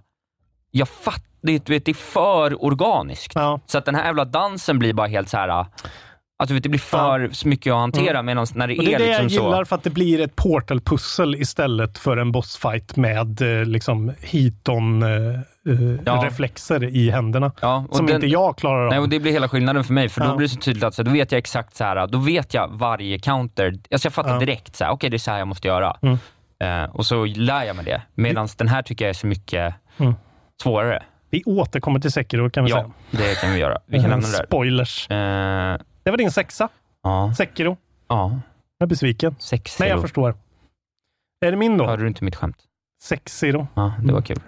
jag fattar, det, vet, det är för organiskt. Så att den här jävla dansen blir bara helt så här. Att det blir för så mycket att hantera, medan när det Mm. Och det är det liksom jag gillar så... för att det blir ett portal-pussel istället för en bossfight med eh, liksom Ja. hiton-reflexer i händerna. Ja, som den- inte jag klarar av. Nej, och det blir hela skillnaden för mig, för Ja. då blir det så tydligt att så, då vet jag exakt så här, då vet jag varje counter. Alltså jag fattar Ja. direkt okej det är så här jag måste göra. Mm. Eh, och så lär jag mig det. Medan den här tycker jag är så mycket Mm. svårare. Vi återkommer till Sekiro kan vi Ja, säga. det kan vi göra. Vi kan lämna det där. Spoilers. Eh, Det var din sexa. ja, Sekiro. ja, Jag är besviken. sex Men jag förstår. Är det min då? Hörde du inte mitt skämt? Sekiro. Ja, det var kul.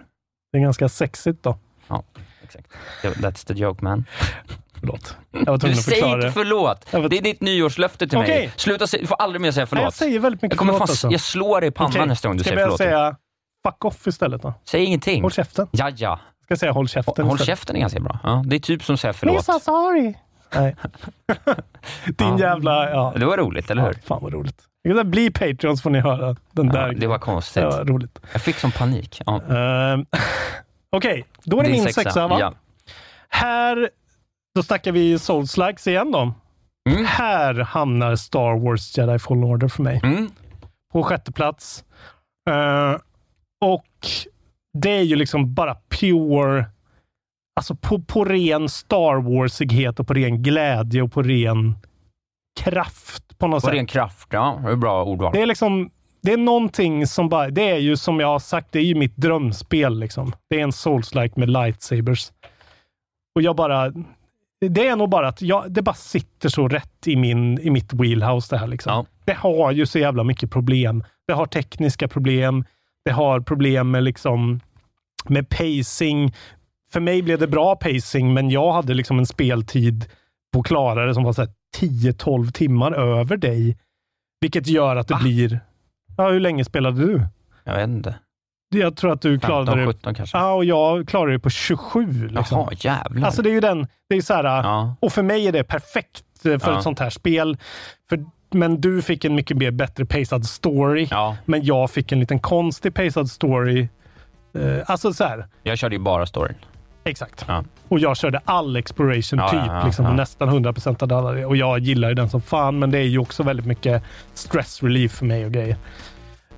Det är ganska sexigt då. Ja, exakt. That's the joke man. Förlåt. Jag var Du tvungen att säger förklara inte det. förlåt. Jag vet- Det är ditt nyårslöfte till mig. Okej. Sluta säga, du får aldrig mer säga Nej, jag förlåt. säger väldigt mycket Jag kommer förlåt fan, alltså. jag slår dig i pannan Okej. nästa gång du Ska säger jag börja förlåt. säga fuck off istället då? Säg ingenting. Håll käften. Ja, ja. Ska jag säga håll käften Håll istället? käften är ganska bra. Ja, det är typ som säga förlåt. so sorry. Nej. Din Ja. jävla... Ja. Det var roligt, eller ja, hur? fan vad roligt. Bli Patreons får ni höra. Den Ja, där. det var konstigt. Det var roligt. Jag fick som panik. Ja. Ehm, Okej, då är det Din min sexa, va? Ja. Här, då snackar vi Souls-likes igen då. Mm. Här hamnar Star Wars Jedi Fallen Order för mig. Mm. På sjätte plats. Eh, och det är ju liksom bara pure, alltså på, på ren Star Warsighet och på ren glädje och på ren kraft på något Och sätt. ren kraft, ja. Det är bra ordval. Det är liksom, det är någonting som bara, det är ju som jag har sagt, det är ju mitt drömspel liksom. Det är en souls-like med lightsabers. Och jag bara, det är nog bara att jag, det bara sitter så rätt i, min, i mitt wheelhouse det här liksom. Ja. Det har ju så jävla mycket problem. Det har tekniska problem. Det har problem med liksom, med pacing. För mig blev det bra pacing, men jag hade liksom en speltid på att klara det som var så här 10-12 timmar över dig. Vilket gör att det Va? blir... Ja, hur länge spelade du? Jag vet inte. Jag tror att du klarade 15, det... 17 kanske. Ja, och jag klarade det på 27. Liksom. Jaha, jävlar. Alltså det är ju den... Det är så här, ja. Och för mig är det perfekt för Ja. ett sånt här spel. För, men du fick en mycket mer bättre pacad story. ja, Men jag fick en liten konstig pacad story. Eh, alltså så här, jag körde ju bara storyn. Exakt. Ja. Och jag körde all exploration Ja, typ, ja, liksom, ja. nästan 100% av alla det. Och jag gillar ju den som fan, men det är ju också väldigt mycket stress relief för mig och grejer.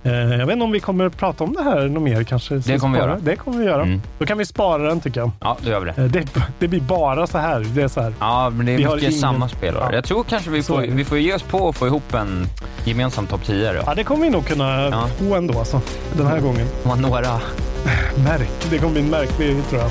Eh, jag vet inte om vi kommer att prata om det här något mer kanske. Det kommer vi göra. Det kommer vi göra. Mm. Då kan vi spara den tycker jag. Ja, då gör vi det. Eh, det, det blir bara så här. Det är så här. Ja, men det Vi är har mycket ingen- samma spel. Ja. Jag tror kanske vi får, vi får ge oss på att få ihop en gemensam topp 10 då. Ja, det kommer vi nog kunna Ja. få ändå alltså, den här gången. Man några. Märk. Det kommer bli en märklig tror jag.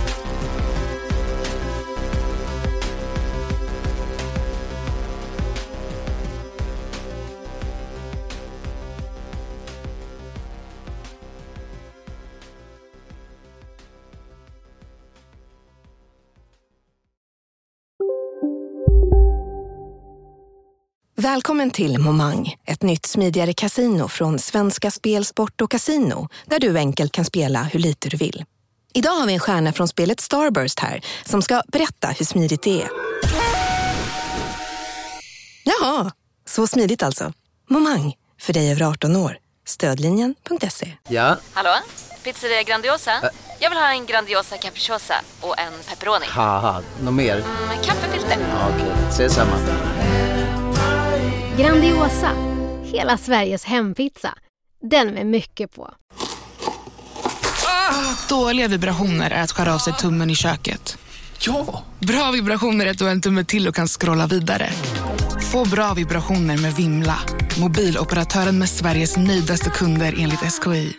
Välkommen till Momang, ett nytt smidigare casino från Svenska Spel, Sport och Casino där du enkelt kan spela hur lite du vill. Idag har vi en stjärna från spelet Starburst här som ska berätta hur smidigt det är. Jaha, så smidigt alltså. Momang, för dig över 18 år. Stödlinjen.se. Ja, Hallå? Pizzeria Grandiosa? Jag vill ha en Grandiosa capriciosa och en pepperoni. något mer? Med kaffefilter. Ja, Okej, ses samma. Grandiosa, hela Sveriges hempizza. Den med mycket på. Dåliga vibrationer är att skära av sig tummen i köket. Ja! Bra vibrationer är att du har en tumme till och kan scrolla vidare. Få bra vibrationer med Vimla. Mobiloperatören med Sveriges nöjdaste kunder enligt SKI.